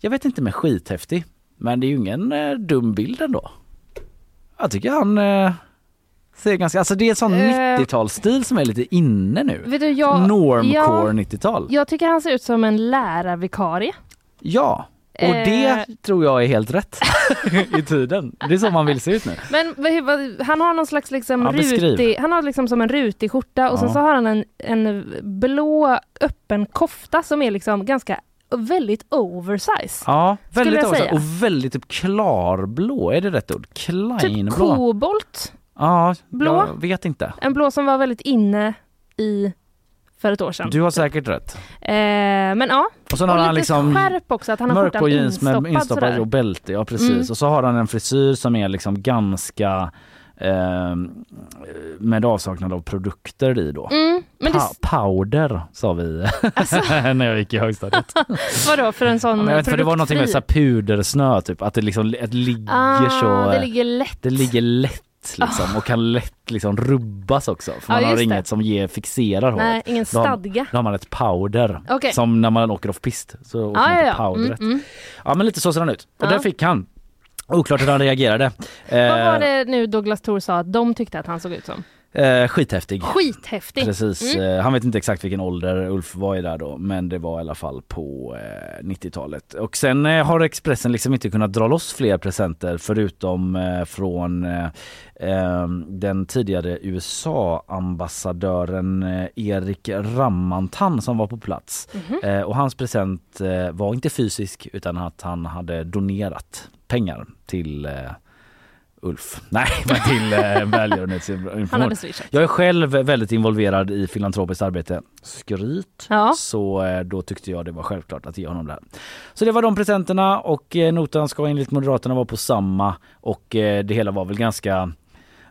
Jag vet inte med skithäftig, men det är ju ingen eh, dum bild ändå. Jag tycker han eh, ser ganska, alltså det är en sån Eh. 90-talsstil som är lite inne nu. Vet du, jag, Normcore ja, 90-tal. jag tycker han ser ut som en lärarvikarie. Ja, och Eh. det tror jag är helt rätt i tiden. Det är så man vill se ut nu. Men han har någon slags liksom Ja, rutig, han har liksom som en rutig skjorta och sen Ja. så har han en, en blå öppen kofta som är liksom ganska väldigt oversize. Ja, väldigt säga. och väldigt typ klarblå, är det rätt ord? Typ Kleinblå? kobolt, Ja, blå. jag vet inte. en blå som var väldigt inne i för ett år sedan. Du har säkert rätt. Eh, men ja, Och och har han liksom skärp också, att han har mörkblå jeans med instoppad, sådär. och bälte, ja precis. Mm. Och så har han en frisyr som är liksom ganska eh, med avsaknad av produkter i då. Mm, men det, Pa- powder sa vi Alltså. när jag gick i högstadiet. vadå för en sån vet, inte, för det var någonting med så pudersnö typ, att det liksom det ligger ah, så... det ligger lätt. det ligger lätt liksom och kan lätt liksom rubbas också. För Ja, man har just det. inget som ger, fixerar håret. Nej, ingen Då har- stadga. Då har man ett powder. Okej. Som när man åker off pist. Så åker man Ja, ja, ja. powdret. Mm, mm. Ja men lite så ser han ut. Och Ja. där fick han. Oklart hur han reagerade. Vad var Eh, det nu Douglas Thor sa att de tyckte att han såg ut som? Eh, skithäftig. Skithäftig. Precis. Mm. Eh, Han vet inte exakt vilken ålder Ulf var i där då men det var i alla fall på eh, 90-talet. Och sen eh, har Expressen liksom inte kunnat dra loss fler presenter förutom eh, från eh, eh, den tidigare USA-ambassadören eh, Erik Rammantan som var på plats. Eh, och hans present eh, var inte fysisk utan att han hade donerat pengar till eh, Ulf. Nej, till eh, välgörenhetsinformation. Jag är själv väldigt involverad i filantropiskt arbete. Skryt. Ja. Så eh, då tyckte jag det var självklart att ge honom det här. Så det var de presenterna och eh, notan ska enligt Moderaterna vara på samma och det hela var väl ganska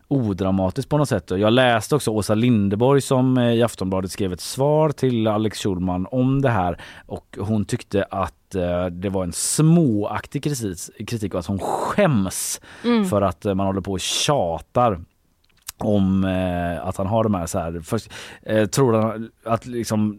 odramatiskt på något sätt. Jag läste också Åsa Lindeborg som i Aftonbladet skrev ett svar till Alex Schulman om det här och hon tyckte att eh, det var en småaktig kritik, kritik och att hon skäms Mm. för att eh, man håller på och tjatar om eh, att han har de här så här. Först, tror han att liksom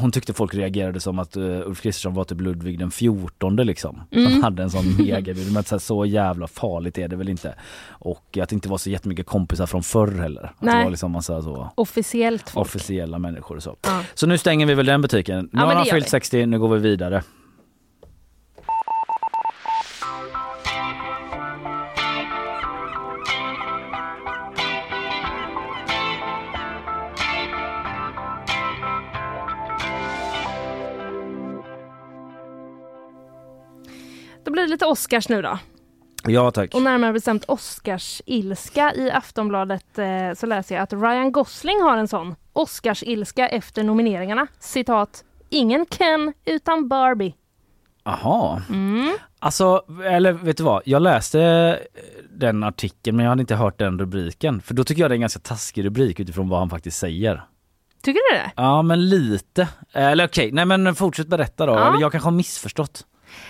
hon tyckte folk reagerade som att uh, Ulf Kristersson var typ Ludvig den 14 liksom. Mm. Han hade en sån megabild. Men så, här, så jävla farligt är det väl inte. Och att det inte var så jättemycket kompisar från förr heller. Att Nej. det var liksom massa så Officiellt folk. officiella människor och så. Ja. Så nu stänger vi väl den butiken. Nu Ja, har han fyllt vi. 60, nu går vi vidare. Blir det lite Oscars nu då. Ja tack. Och närmare bestämt Oscars-ilska. I Aftonbladet eh, så läser jag att Ryan Gosling har en sån Oscars-ilska efter nomineringarna. Citat. Ingen Ken utan Barbie. Aha. Mm. Alltså, eller vet du vad? Jag läste eh, den artikeln men jag hade inte hört den rubriken. För då tycker jag det är en ganska taskig rubrik utifrån vad han faktiskt säger. Tycker du det? Ja men lite. Eller okej, nej men fortsätt berätta då. Ja. Jag kanske har missförstått.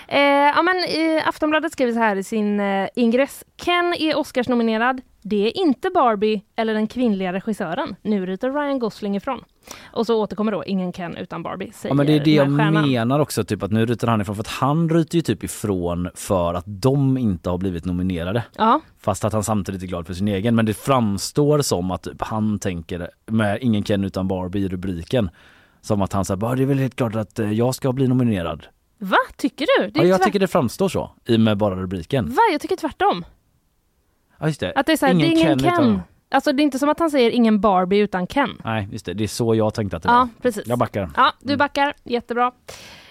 Eh, ja, men, eh, Aftonbladet skriver så här i sin eh, ingress. Ken är Oscars-nominerad. Det är inte Barbie eller den kvinnliga regissören. Nu ryter Ryan Gosling ifrån. Och så återkommer då ingen Ken utan Barbie, säger Ja men det är det jag stjärnan. menar också, typ att nu ryter han ifrån för att han ryter ju typ ifrån för att de inte har blivit nominerade. Ja, Fast att han samtidigt är glad för sin egen. Men det framstår som att typ, han tänker med ingen Ken utan Barbie i rubriken. Som att han säger det är väl helt klart att eh, jag ska bli nominerad. Va? Tycker du? Det Ja, jag tycker det framstår så i med bara rubriken. Va? Jag tycker tvärtom. Ja just det. Att det är så här, det är ingen Ken. utan- Alltså det är inte som att han säger ingen Barbie utan Ken. Nej just det, det är så jag tänkte att det Ja, var. precis. Jag backar. Ja, du backar. Jättebra.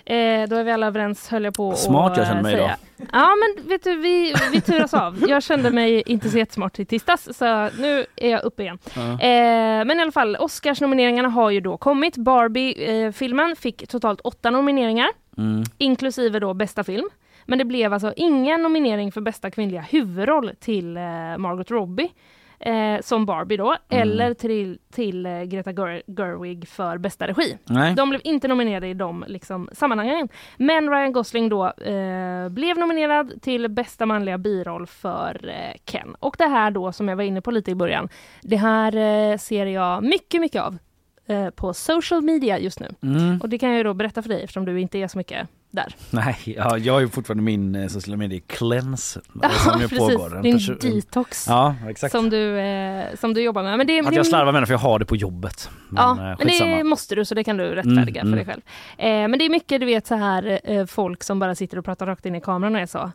Eh, då är vi alla överens höll jag på Smart att, jag känner mig säga. Ja men vet du, vi, vi turas av. Jag kände mig inte så jättesmart i tisdags så nu är jag uppe igen. Ja. Eh, men i alla fall, Oscarsnomineringarna har ju då kommit. Barbie-filmen fick totalt åtta nomineringar, Mm. inklusive då bästa film. Men det blev alltså ingen nominering för bästa kvinnliga huvudroll till eh, Margot Robbie. Eh, som Barbie då, Mm. eller till, till eh, Greta Ger- Gerwig för bästa regi. Nej. De blev inte nominerade i de liksom, sammanhangen. Men Ryan Gosling då eh, blev nominerad till bästa manliga biroll för eh, Ken. Och det här då som jag var inne på lite i början. Det här eh, ser jag mycket, mycket av eh, på social media just nu. Mm. Och det kan jag ju då berätta för dig eftersom du inte är så mycket där. Nej, ja, jag har ju fortfarande min eh, sociala medier cleanse Ja, som precis. pågår. Din detox Ja, exakt. som, du, eh, som du jobbar med. Men det, Att det- jag slarvar med det för jag har det på jobbet. Men, Ja, eh, men det måste du så det kan du rättfärdiga Mm, för dig själv. Eh, men det är mycket du vet så här folk som bara sitter och pratar rakt in i kameran och är så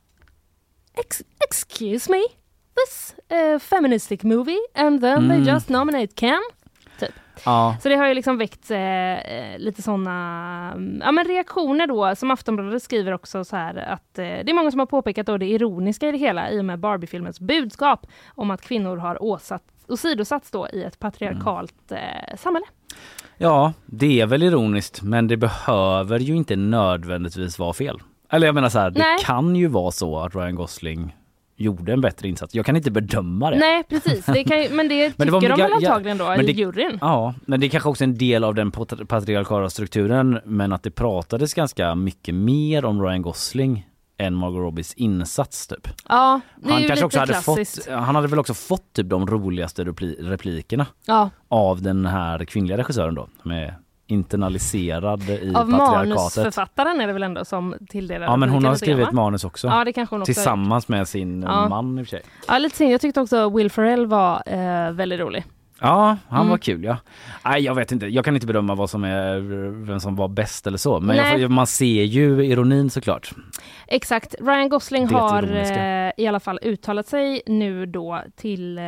Ex- Excuse me? This eh, feministic movie and then Mm. they just nominate Ken? Typ. Ja. Så det har ju liksom väckt eh, eh, lite sådana ja, men reaktioner då som Aftonbladet skriver också så här att eh, det är många som har påpekat då det ironiska i det hela i och med Barbie-filmens budskap om att kvinnor har åsatt, åsidosatts då i ett patriarkalt eh, samhälle. ja, det är väl ironiskt men det behöver ju inte nödvändigtvis vara fel. Eller jag menar så här, det kan ju vara så att Ryan Gosling gjorde en bättre insats. Jag kan inte bedöma det. Nej precis, det kan, men det Men det var tycker de väl ja, antagligen då men i det- juryn. Ja, men det är kanske också en del av den pat- patriarkala strukturen men att det pratades ganska mycket mer om Ryan Gosling än Margot Robbies insats typ. Ja, det är Han ju kanske också hade klassiskt. fått, han hade väl också fått typ de roligaste repli- replikerna Ja, av den här kvinnliga regissören då är internaliserad i av patriarkatet. manusförfattaren är det väl ändå som tilldelar Ja men hon har skrivit va? manus också. Ja det kanske hon också. Tillsammans med sin Ja. man i och för sig. Ja lite synd, jag tyckte också Will Ferrell var eh, väldigt rolig. Ja, han Mm. var kul ja. Nej jag vet inte, jag kan inte bedöma vad som är, vem som var bäst eller så. Men jag, man ser ju ironin såklart. Exakt. Ryan Gosling har eh, i alla fall uttalat sig nu då till eh,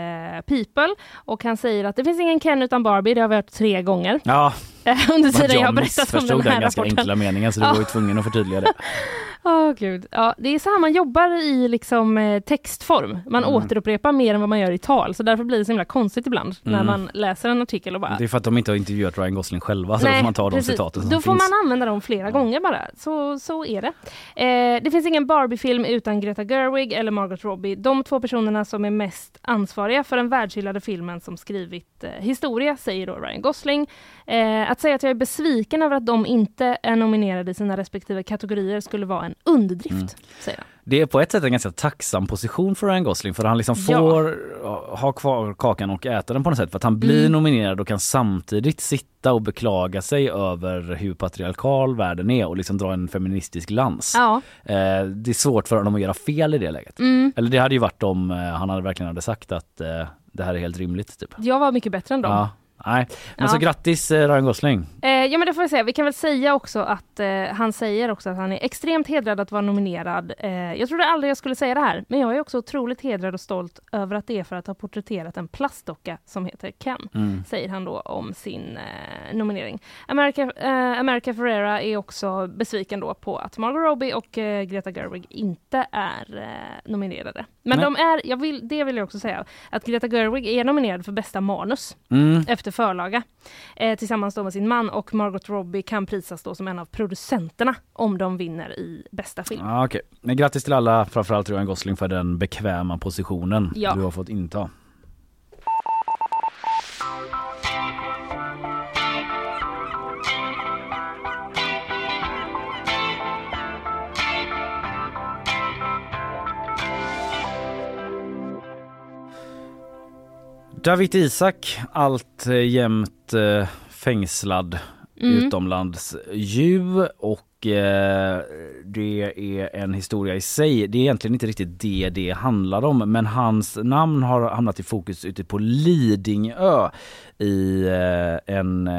People och han säger att det finns ingen Ken utan Barbie, det har vi hört tre gånger Ja, under tiden jag har jag berättat om den här den ganska rapporten. enkla meningen så du var ju tvungen att förtydliga det. Åh gud. Ja, det är så här man jobbar i liksom, eh, textform. Man Mm. återupprepar mer än vad man gör i tal, så därför blir det så himla konstigt ibland när Mm. man läser en artikel och bara Det är för att de inte har intervjuat Ryan Gosling själva så då Nej, får man ta de precis. citaten som Då får finns. man använda dem flera gånger bara. Så, så är det. Eh, det finns ingen Barbie-film utan Greta Gerwig eller Margot Robbie. De två personerna som är mest ansvariga för den världshyllade filmen som skrivit eh, historia, säger då Ryan Gosling. Eh, att säga att jag är besviken över att de inte är nominerade i sina respektive kategorier skulle vara en underdrift, Mm. säger han. Det är på ett sätt en ganska tacksam position för Ryan Gosling för han liksom Ja. får ha kvar kakan och äta den på något sätt. För att han blir Mm. nominerad och kan samtidigt sitta och beklaga sig över hur patriarkal världen är och liksom dra en feministisk lans. Ja. Eh, det är svårt för honom att göra fel i det läget. Mm. Eller det hade ju varit om eh, han hade verkligen hade sagt att eh, det här är helt rimligt. Typ. Jag var mycket bättre än dem. Ja. Nej. Men Ja. så grattis eh, Ryan Gosling. Eh, ja men det får vi säga. Vi kan väl säga också att eh, han säger också att han är extremt hedrad att vara nominerad. Eh, jag trodde aldrig jag skulle säga det här, men jag är också otroligt hedrad och stolt över att det är för att ha porträtterat en plastdocka som heter Ken. Mm. Säger han då om sin eh, nominering. America, America Ferrera är också besviken då på att Margot Robbie och Greta Gerwig inte är nominerade. Men Nej. de är, jag vill, det vill jag också säga, att Greta Gerwig är nominerad för bästa manus Mm. efter förlaga eh, tillsammans med sin man och Margot Robbie kan prisas då som en av producenterna om de vinner i bästa film. Ja, okej. Men grattis till alla, framförallt Ryan Gosling för den bekväma positionen Ja. du har fått inta. David Isak, allt eh, jämt eh, fängslad Mm. utomlands ju och eh, det är en historia i sig. Det är egentligen inte riktigt det det handlar om men hans namn har hamnat i fokus ute på Lidingö i en,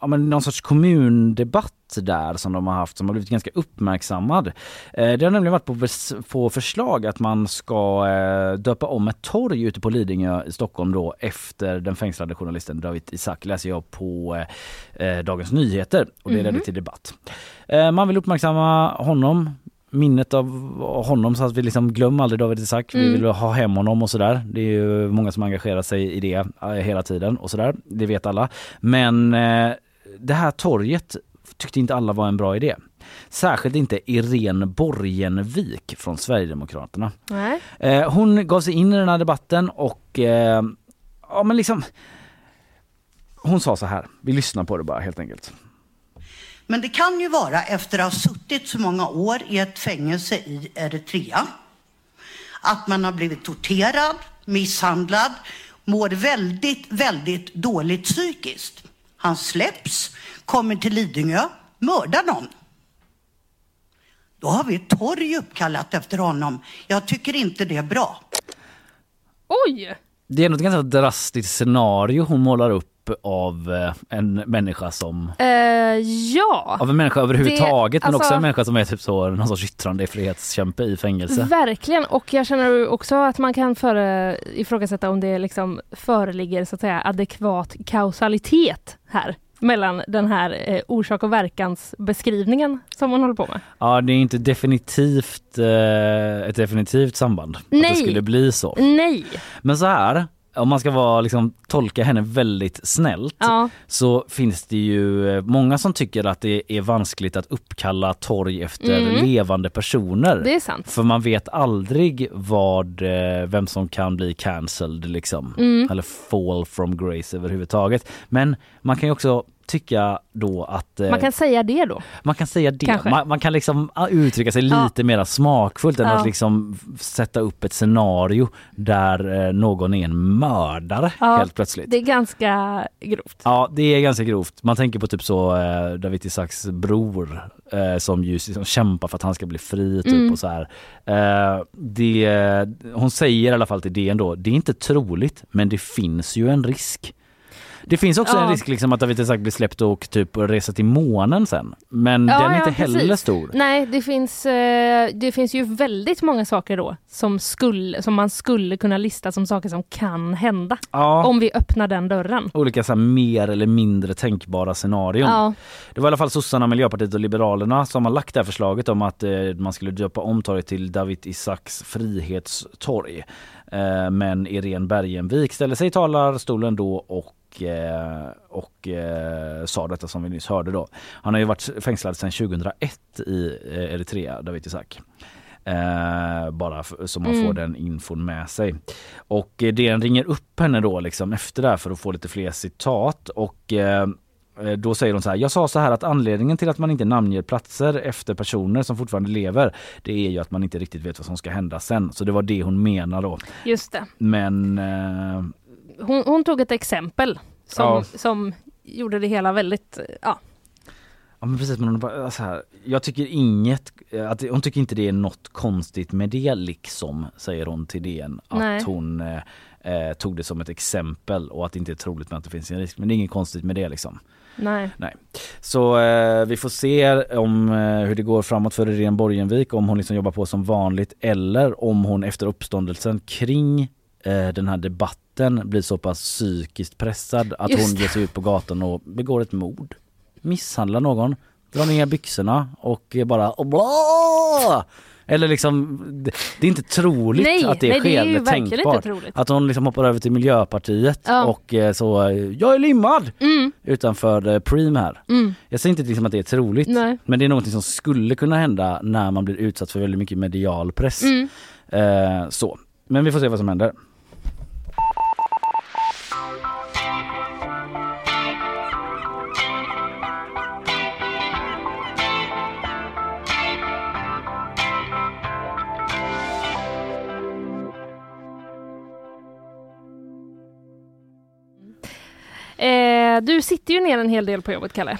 ja, men någon sorts kommundebatt där som de har haft som har blivit ganska uppmärksammad. Eh, det har nämligen varit på, på förslag att man ska eh, döpa om ett torg ute på Lidingö i Stockholm då efter den fängslade journalisten David Isak läser jag på eh, Dagens Nyheter och det Mhm. ledde till debatt. Man vill uppmärksamma honom minnet av honom så att vi liksom glömmer aldrig David Isak. Vi Mm. vill ha hem honom och sådär. Det är ju många som engagerar sig i det hela tiden och sådär. Det vet alla. Men eh, det här torget tyckte inte alla var en bra idé. Särskilt inte Irene Borgenvik från Sverigedemokraterna. Nej. Eh, hon gav sig in i den här debatten och eh, ja men liksom hon sa så här, vi lyssnar på det bara helt enkelt. Men det kan ju vara efter att ha suttit så många år i ett fängelse i Eritrea, att man har blivit torterad, misshandlad, mår väldigt, väldigt dåligt psykiskt. Han släpps, kommer till Lidingö, mördar någon. Då har vi ett torg uppkallat efter honom. Jag tycker inte det är bra. Oj! Det är något ganska drastiskt scenario hon målar upp av eh, en människa som Eh, ja. av en människa överhuvudtaget Det- men också alltså- en människa som är typ så någon sorts yttrandefrihetskämpe i fängelse. Verkligen, och jag känner också att man kan före, ifrågasätta om det liksom föreligger så att säga adekvat kausalitet här mellan den här eh, orsak och verkans beskrivningen som man håller på med. Ja det är inte definitivt eh, ett definitivt samband att Nej. det skulle bli så. Nej! Men så här, om man ska vara, liksom, tolka henne väldigt snällt Ja. så finns det ju eh, många som tycker att det är vanskligt att uppkalla torg efter Mm. levande personer. Det är sant. För man vet aldrig vad, eh, vem som kan bli cancelled liksom. Mm. Eller fall from grace överhuvudtaget. Men man kan ju också tycka då att eh, Man kan säga det då. man kan säga det. Man, man kan liksom ah, uttrycka sig Ja. lite mer smakfullt än Ja. att liksom sätta upp ett scenario där eh, någon är en mördare Ja, helt plötsligt. Det är ganska grovt. Ja det är ganska grovt. Man tänker på typ så eh, David Isaks bror eh, som ju liksom kämpar för att han ska bli fri typ Mm. och så här. Eh, det, hon säger i alla fall till DN då, det är inte troligt men det finns ju en risk. Det finns också Ja. en risk liksom att David Isak blir släppt och typ resa till månen sen. Men Ja, den är inte heller precis. stor. Nej, det finns, eh, det finns ju väldigt många saker då som, skulle, som man skulle kunna lista som saker som kan hända. Om vi öppnar den dörren. Olika så här, mer eller mindre tänkbara scenarion. Det var i alla fall sossarna, Miljöpartiet och Liberalerna som har lagt det här förslaget om att eh, man skulle döpa om torget till David Isaks frihetstorg. Eh, men Irene Bergenvik ställde sig i talarstolen då och och eh, sa detta som vi nyss hörde då. Han har ju varit fängslad sedan 2001 i eh, Eritrea, David Isak. Eh, bara f- så man Mm. får den infon med sig. Och eh, DN ringer upp henne då liksom efter det här för att få lite fler citat och eh, eh, då säger hon så här, jag sa så här att anledningen till att man inte namnger platser efter personer som fortfarande lever, det är ju att man inte riktigt vet vad som ska hända sen. Så det var det hon menar då. Just det. Men eh, Hon, hon tog ett exempel som, Ja. som gjorde det hela väldigt, eh, ja. Ja men precis men hon bara så här, jag tycker inget, att, det- hon tycker inte det är något konstigt med det liksom, säger hon till DN. Att Nej. hon eh, eh, tog det som ett exempel och att det inte är troligt med att det finns en risk. Men det är inget konstigt med det liksom. Nej. Nej. Så eh, vi får se om eh, hur det går framåt för Irene Borgenvik, om hon liksom jobbar på som vanligt eller om hon efter uppståndelsen kring eh, den här debatten blir så pass psykiskt pressad att Just hon det. ger sig ut på gatan och begår ett mord. Misshandlar någon, drar ner byxorna och bara bla! Eller liksom, det, det är inte troligt Nej, att det nej, det är sker. ju men verkligen inte tänkbart. troligt. Att hon liksom hoppar över till Miljöpartiet Ja. och eh, så, jag är limmad! Mm. utanför eh, Preem här. Mm. Jag säger inte liksom att det är troligt Nej. men det är något som skulle kunna hända när man blir utsatt för väldigt mycket medial press. Mm. Eh, så. Men vi får se vad som händer. Du sitter ju ner en hel del på jobbet, Kalle.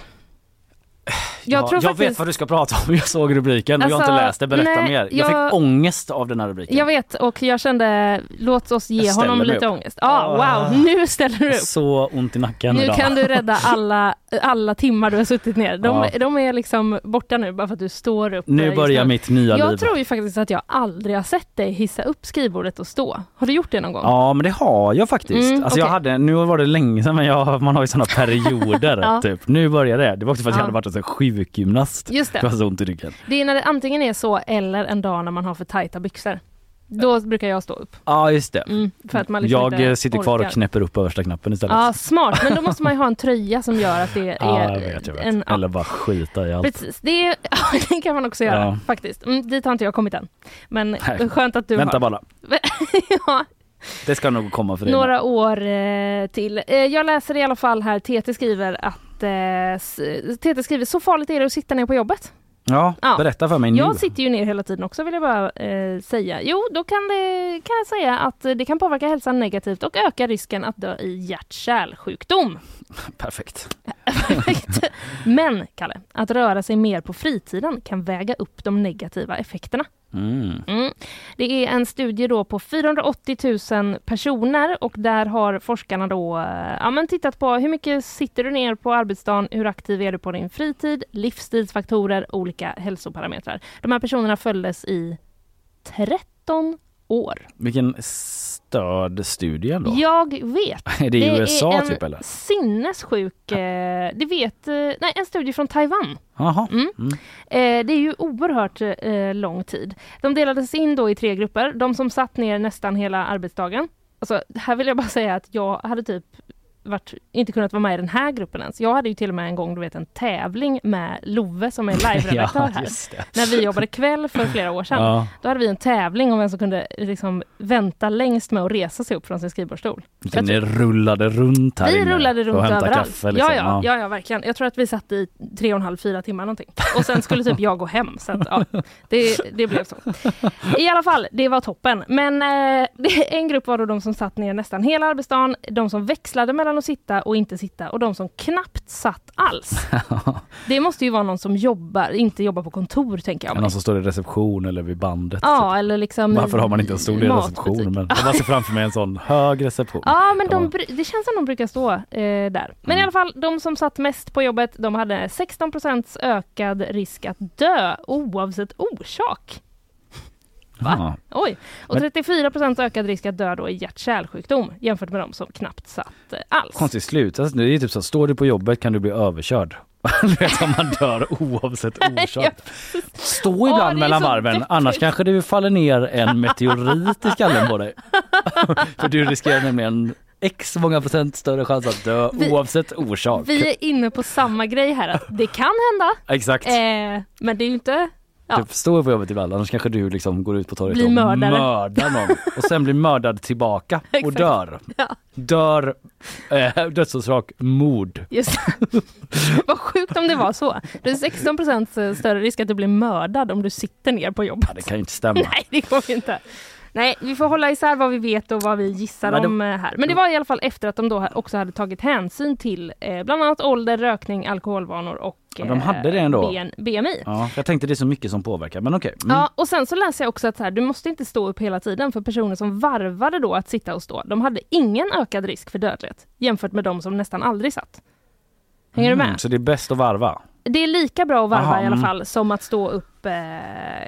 Jag ja, tror jag faktiskt... vet vad du ska prata om, jag såg rubriken och jag har inte Alltså, läst det. Berätta nej, mer. Jag, jag- fick ångest av den här rubriken. Jag vet och jag kände, låt oss ge Jag honom lite upp. ångest. Ja, Ah. wow, nu ställer du upp. Så ont i nacken Nu idag. kan du rädda alla, alla timmar du har suttit ner. De, Ja. de är liksom borta nu bara för att du står upp. Nu börjar mitt nya Jag liv. tror ju faktiskt att jag aldrig har sett dig hissa upp skrivbordet och stå. Har du gjort det någon gång? Ja men det har jag faktiskt. Mm, alltså jag okej. hade, nu var det länge sedan men jag, man har ju sådana perioder Ja. typ. Nu börjar det. Det var också för att jag Ja. hade varit en sjukgymnast. Just det. Det var så ont i ryggen. Det är när det antingen är så eller en dag när man har för tajta byxor. Då brukar jag stå upp. Ja just det. Mm, för att man liksom jag eh, sitter kvar orkar. och knäpper upp översta knappen istället. Ja, smart. Men då måste man ju ha en tröja som gör att det är Ja, jag vet, jag vet. en... Ja, Eller bara skita i allt. precis. Det, är, det kan man också göra Ja. faktiskt. Mm, dit har inte jag kommit än. Men Nej. skönt att du Vänta har. bara. ja, Det ska nog komma för dig. med. några år eh, till. Eh, jag läser i alla fall här, TT skriver att eh, TT skriver så farligt är det att sitta ner på jobbet. Ja, Ja. berätta för mig nu. Jag sitter ju ner hela tiden också vill jag bara eh, säga. Jo, då kan, det, kan jag säga att det kan påverka hälsan negativt och öka risken att dö i hjärt-kärlsjukdom. Perfekt. Perfekt. Men, Kalle, att röra sig mer på fritiden kan väga upp de negativa effekterna. Mm. Mm. Det är en studie då på 480 000 personer och där har forskarna då eh, ja, men tittat på hur mycket sitter du ner på arbetsdagen, hur aktiv är du på din fritid, livsstilsfaktorer, olika hälsoparametrar. De här personerna följdes i 13 år. Vilken störd studie ändå. Jag vet. Är det i USA är en typ eller? sinnessjuk, eh, det vet, eh, nej en studie från Taiwan. Jaha. Mm. Mm. Eh, det är ju oerhört eh, lång tid. De delades in då i tre grupper. De som satt ner nästan hela arbetsdagen. Alltså, här vill jag bara säga att jag hade typ varit, inte kunnat vara med i den här gruppen ens. Jag hade ju till och med en gång du vet, en tävling med Love som är live-redaktör Ja, här. När vi jobbade kväll för flera år sedan. Ja. Då hade vi en tävling om vem som kunde liksom, vänta längst med att resa sig upp från sin skrivbordsstol. Ni rullade runt här Vi inne rullade och runt hämtade överallt. Kaffe, liksom. ja, ja, ja, ja, verkligen. Jag tror att vi satt i tre och en halv, fyra timmar någonting. Och sen skulle typ jag gå hem. Så att, ja, det, det blev så. I alla fall, det var toppen. Men eh, en grupp var då de som satt ner nästan hela arbetsdagen. De som växlade mellan mellan att sitta och inte sitta och de som knappt satt alls. det måste ju vara någon som jobbar, inte jobbar på kontor tänker jag. mig. Någon som står i reception eller vid bandet. Ja, eller liksom Varför har man inte en stor del matbutik. reception? Men jag ser framför mig en sån hög reception. Ja, men de, det känns som de brukar stå eh, där. Men Mm. i alla fall, de som satt mest på jobbet, de hade 16% ökad risk att dö oavsett orsak. Ja. Oj! Och Men- 34% ökad risk att dö då i hjärt-kärlsjukdom jämfört med de som knappt satt eh, alls. Konstigt slut. Alltså, det är typ så, står du på jobbet kan du bli överkörd. Du vet om man dör oavsett orsak. Stå ibland är mellan varven, deppigt. annars kanske det faller ner en meteorit i skallen på dig. För du riskerar nämligen x många procent större chans att dö Vi- oavsett orsak. Vi är inne på samma grej här, att det kan hända, Exakt. eh, men det är ju inte... Ja. Stå på jobbet ibland, annars kanske du liksom går ut på torget Blir och mördare. mördar någon och sen blir mördad tillbaka och dör. Ja. Dör, eh, dödsorsak, mord. Just Vad sjukt om det var så. Det är 16% större risk att du blir mördad om du sitter ner på jobbet. Det kan ju inte stämma. Nej, det går ju inte. Nej, vi får hålla isär vad vi vet och vad vi gissar det- om eh, här. Men det var i alla fall efter att de då också hade tagit hänsyn till eh, bland annat ålder, rökning, alkoholvanor och de hade det ändå. BN, BMI. Ja, jag tänkte det är så mycket som påverkar, men okej. Mm. Ja, och sen så läser jag också att här, du måste inte stå upp hela tiden för personer som varvade då att sitta och stå. De hade ingen ökad risk för dödlighet jämfört med de som nästan aldrig satt. Hänger du Mm, med? Så det är bäst att varva? Det är lika bra att varva Aha, i alla mm. fall som att stå upp eh,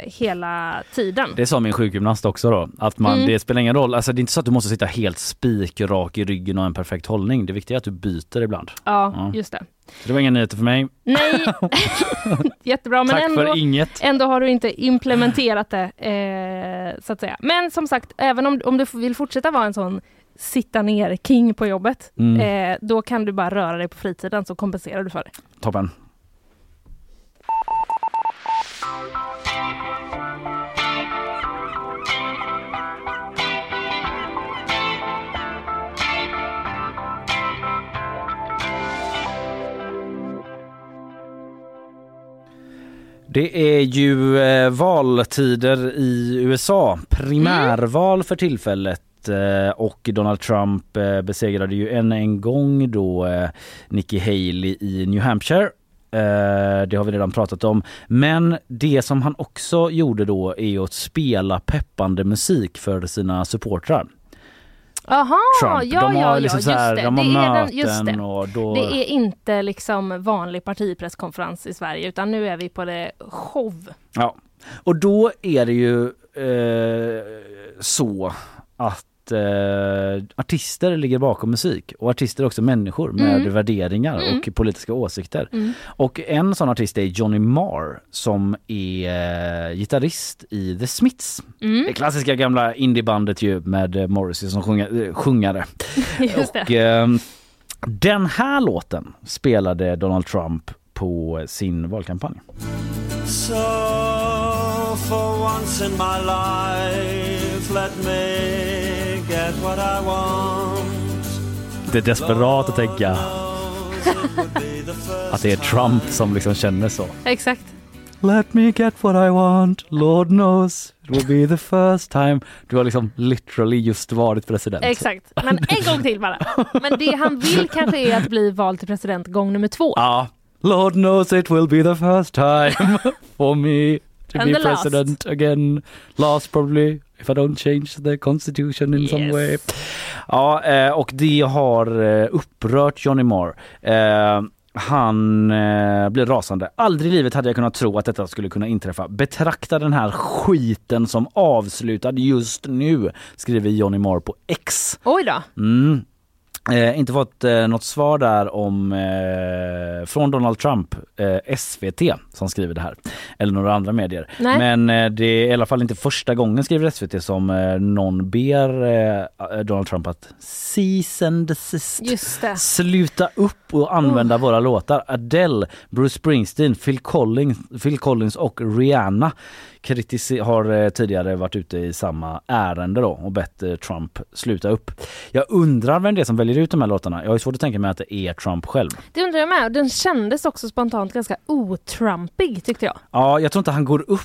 hela tiden. Det sa min sjukgymnast också då, att man, Mm. det spelar ingen roll, alltså det är inte så att du måste sitta helt spikrak i ryggen och ha en perfekt hållning. Det viktiga är att du byter ibland. Ja, Ja. just det. Så det var inga nyheter för mig. Nej, jättebra men Tack ändå, för inget. ändå har du inte implementerat det eh, så att säga. Men som sagt, även om, om du vill fortsätta vara en sån sitta ner king på jobbet, Mm. eh, då kan du bara röra dig på fritiden så kompenserar du för det. Toppen. Det är ju eh, valtider i USA, primärval för tillfället eh, och Donald Trump eh, besegrade ju än en gång då eh, Nikki Haley i New Hampshire. Eh, det har vi redan pratat om. Men det som han också gjorde då är att spela peppande musik för sina supportrar. Jaha, Trump. ja, de har ja, liksom ja, så här, just det. de har det är möten den, och då... Det är inte liksom vanlig partipresskonferens i Sverige utan nu är vi på det show. Ja, och då är det ju eh, så att eh, artister ligger bakom musik och artister är också människor med Mm. värderingar Mm. och politiska åsikter. Mm. Och en sån artist är Johnny Marr som är eh, gitarrist i The Smiths. Mm. Det klassiska gamla indiebandet ju med Morrissey som sjunga, eh, sjungare. Just Och eh, den här låten spelade Donald Trump på sin valkampanj. So for once in my life, let me Det är desperat att tänka att det är Trump som liksom känner så. Exakt. Let me get what I want, Lord knows it will be the first time. Du har liksom literally just varit president. Exakt. Men en gång till bara. Men det han vill kanske är att bli vald till president gång nummer två. Ja. Lord knows it will be the first time for me to And be the last. president again. Last probably if I don't change the constitution in some Yes. way. Ja, eh, och det har eh, upprört Johnny Marr. Eh, han eh, blir rasande. Aldrig i livet hade jag kunnat tro att detta skulle kunna inträffa. Betrakta den här skiten som avslutad just nu, skriver Johnny Marr på X. Oj då. Mm. Eh, inte fått eh, något svar där om eh, från Donald Trump, eh, SVT som skriver det här. Eller några andra medier. Nej. Men eh, det är i alla fall inte första gången skriver SVT som eh, någon ber eh, Donald Trump att cease and desist. Sluta upp och använda våra låtar. Adele, Bruce Springsteen, Phil Collins, Phil Collins och Rihanna har tidigare varit ute i samma ärende då och bett Trump sluta upp. Jag undrar vem det är som väljer ut de här låtarna. Jag har ju svårt att tänka mig att det är Trump själv. Det undrar jag med. Den kändes också spontant ganska otrumpig tyckte jag. Ja, jag tror inte han går upp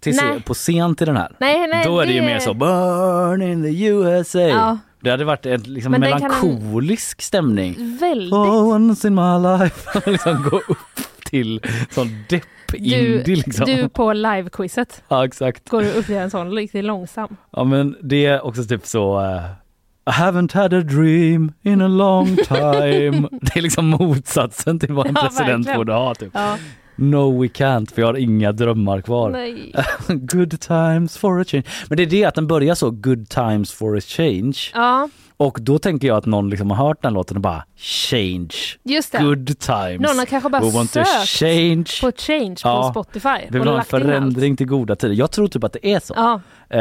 till se- på scen till den här. Nej, nej, Då är det ju det- mer så Burn in the USA. Ja. Det hade varit en liksom melankolisk stämning. Väldigt. Oh, once in my life. liksom gå upp till sån Du, depp-indie liksom. du på live-quizet Ja exakt. går du upp i en sån riktigt långsam. Ja men det är också typ så eh, I haven't had a dream in a long time. det är liksom motsatsen till vad en Ja, president verkligen. borde ha. Typ. Ja. No we can't, för jag har inga drömmar kvar. Nej. good times for a change. Men det är det att den börjar så, good times for a change. Ja, Och då tänker jag att någon liksom har hört den låten och bara change, just det. good times. Någon har kanske bara We want to sökt change. på change på Ja. Spotify Vi vill ha en lagt in allt. förändring till goda tider. Jag tror typ att det är så. Ja, Eh,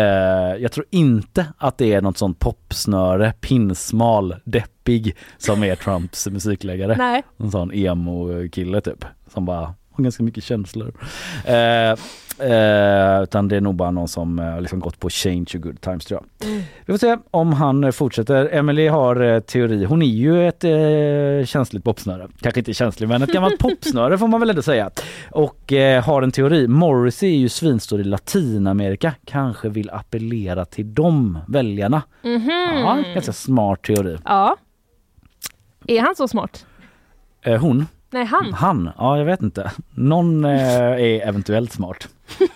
jag tror inte att det är något sånt popsnöre, pinsmal, deppig som är Trumps musikläggare. nej. En sån emo-kille typ som bara ganska mycket känslor. Eh, eh, utan det är nog bara någon som eh, liksom gått på change och good times tror jag. Mm. Vi får se om han eh, fortsätter. Emily har eh, teori. Hon är ju ett eh, känsligt popsnöre. Kanske inte känsligt men ett gammalt popsnöre får man väl ändå säga. Och har en teori. Morrissey är ju svinstor i Latinamerika. Kanske vill appellera till de väljarna. Mhm. Ja, ganska smart teori. Ja. Är han så smart? Hon? Nej, han. Han? Ja, jag vet inte. Någon eh, är eventuellt smart.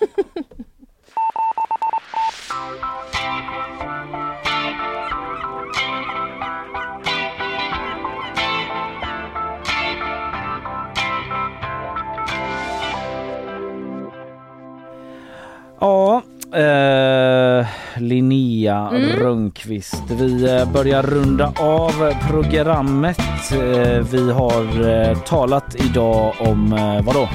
Ja, eh, Linnea Mm. Rönnqvist. Vi eh, börjar runda av programmet. Eh, vi har eh, talat idag om vadå?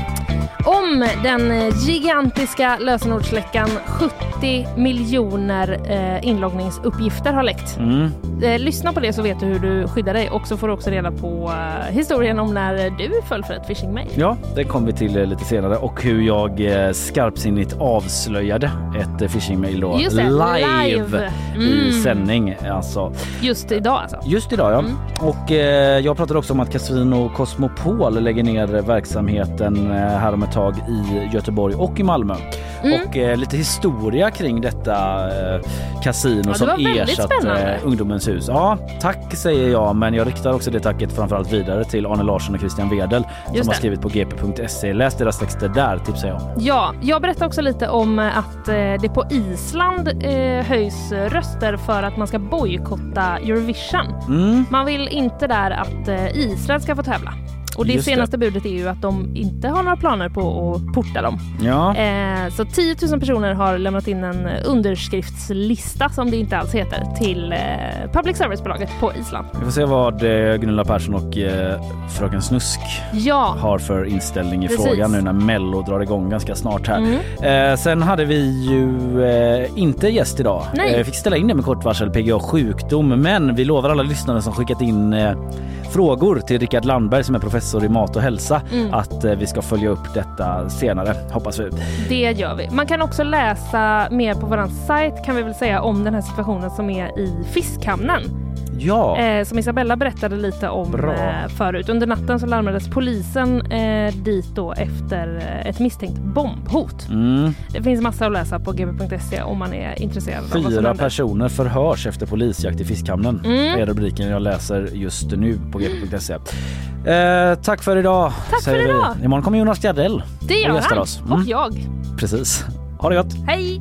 Om den gigantiska lösenordsläckan 70 miljoner inloggningsuppgifter har läckt. Mm. Lyssna på det så vet du hur du skyddar dig och så får du också reda på historien om när du föll för ett phishing-mail. Ja, det kommer vi till lite senare och hur jag skarpsinnigt avslöjade ett phishing-mail då Just live, live. i Mm. sändning. Alltså, Just idag alltså. just idag ja. Mm. Och eh, jag pratade också om att Casino Cosmopol lägger ner verksamheten eh, här om ett tag i Göteborg och i Malmö. Mm. Och eh, lite historia kring detta eh, kasino det som spännande. eh, Ungdomens hus. Ja, tack säger jag, men jag riktar också det tacket framförallt vidare till Arne Larsson och Christian Wedel som har skrivit på gp.se. Läs deras texter där tipsar jag om. Ja, jag berättar också lite om eh, att eh, det på Island eh, höjs röster för att man ska bojkotta Eurovision. Mm. Man vill inte där att eh, Israel ska få tävla. Och det Just det. senaste budet är ju att de inte har några planer på att porta dem. Ja. Eh, så 10 000 personer har lämnat in en underskriftslista, som det inte alls heter, till eh, public service-bolaget på Island. Vi får se vad eh, Gunilla Persson och eh, Fröken Snusk Ja, har för inställning i Precis. frågan nu när Mello drar igång ganska snart här. Mm. Eh, sen hade vi ju eh, inte gäst idag. Nej. Eh, fick ställa in det med kort varsel, PGA sjukdom. Men vi lovar alla lyssnare som skickat in frågor till Rickard Landberg som är professor i mat och hälsa Mm. att eh, vi ska följa upp detta senare, hoppas vi. det gör vi. Man kan också läsa mer på vår sajt kan vi väl säga om den här situationen som är i fiskhamnen. Ja, Eh, som Isabella berättade lite om Bra. eh, förut. Under natten så larmades polisen eh, dit då efter eh, ett misstänkt bombhot. mm. Det finns massa att läsa på gb.se om man är intresserad fyra personer förhörs efter polisjakt i Fiskhamnen. Mm. är rubriken jag läser just nu på gp.se. Eh, tack för idag. Tack för säger vi. idag. Imorgon kommer Jonas Gardell Det gör och han. oss. Mm. Och jag. Precis. Ha det gott. Hej!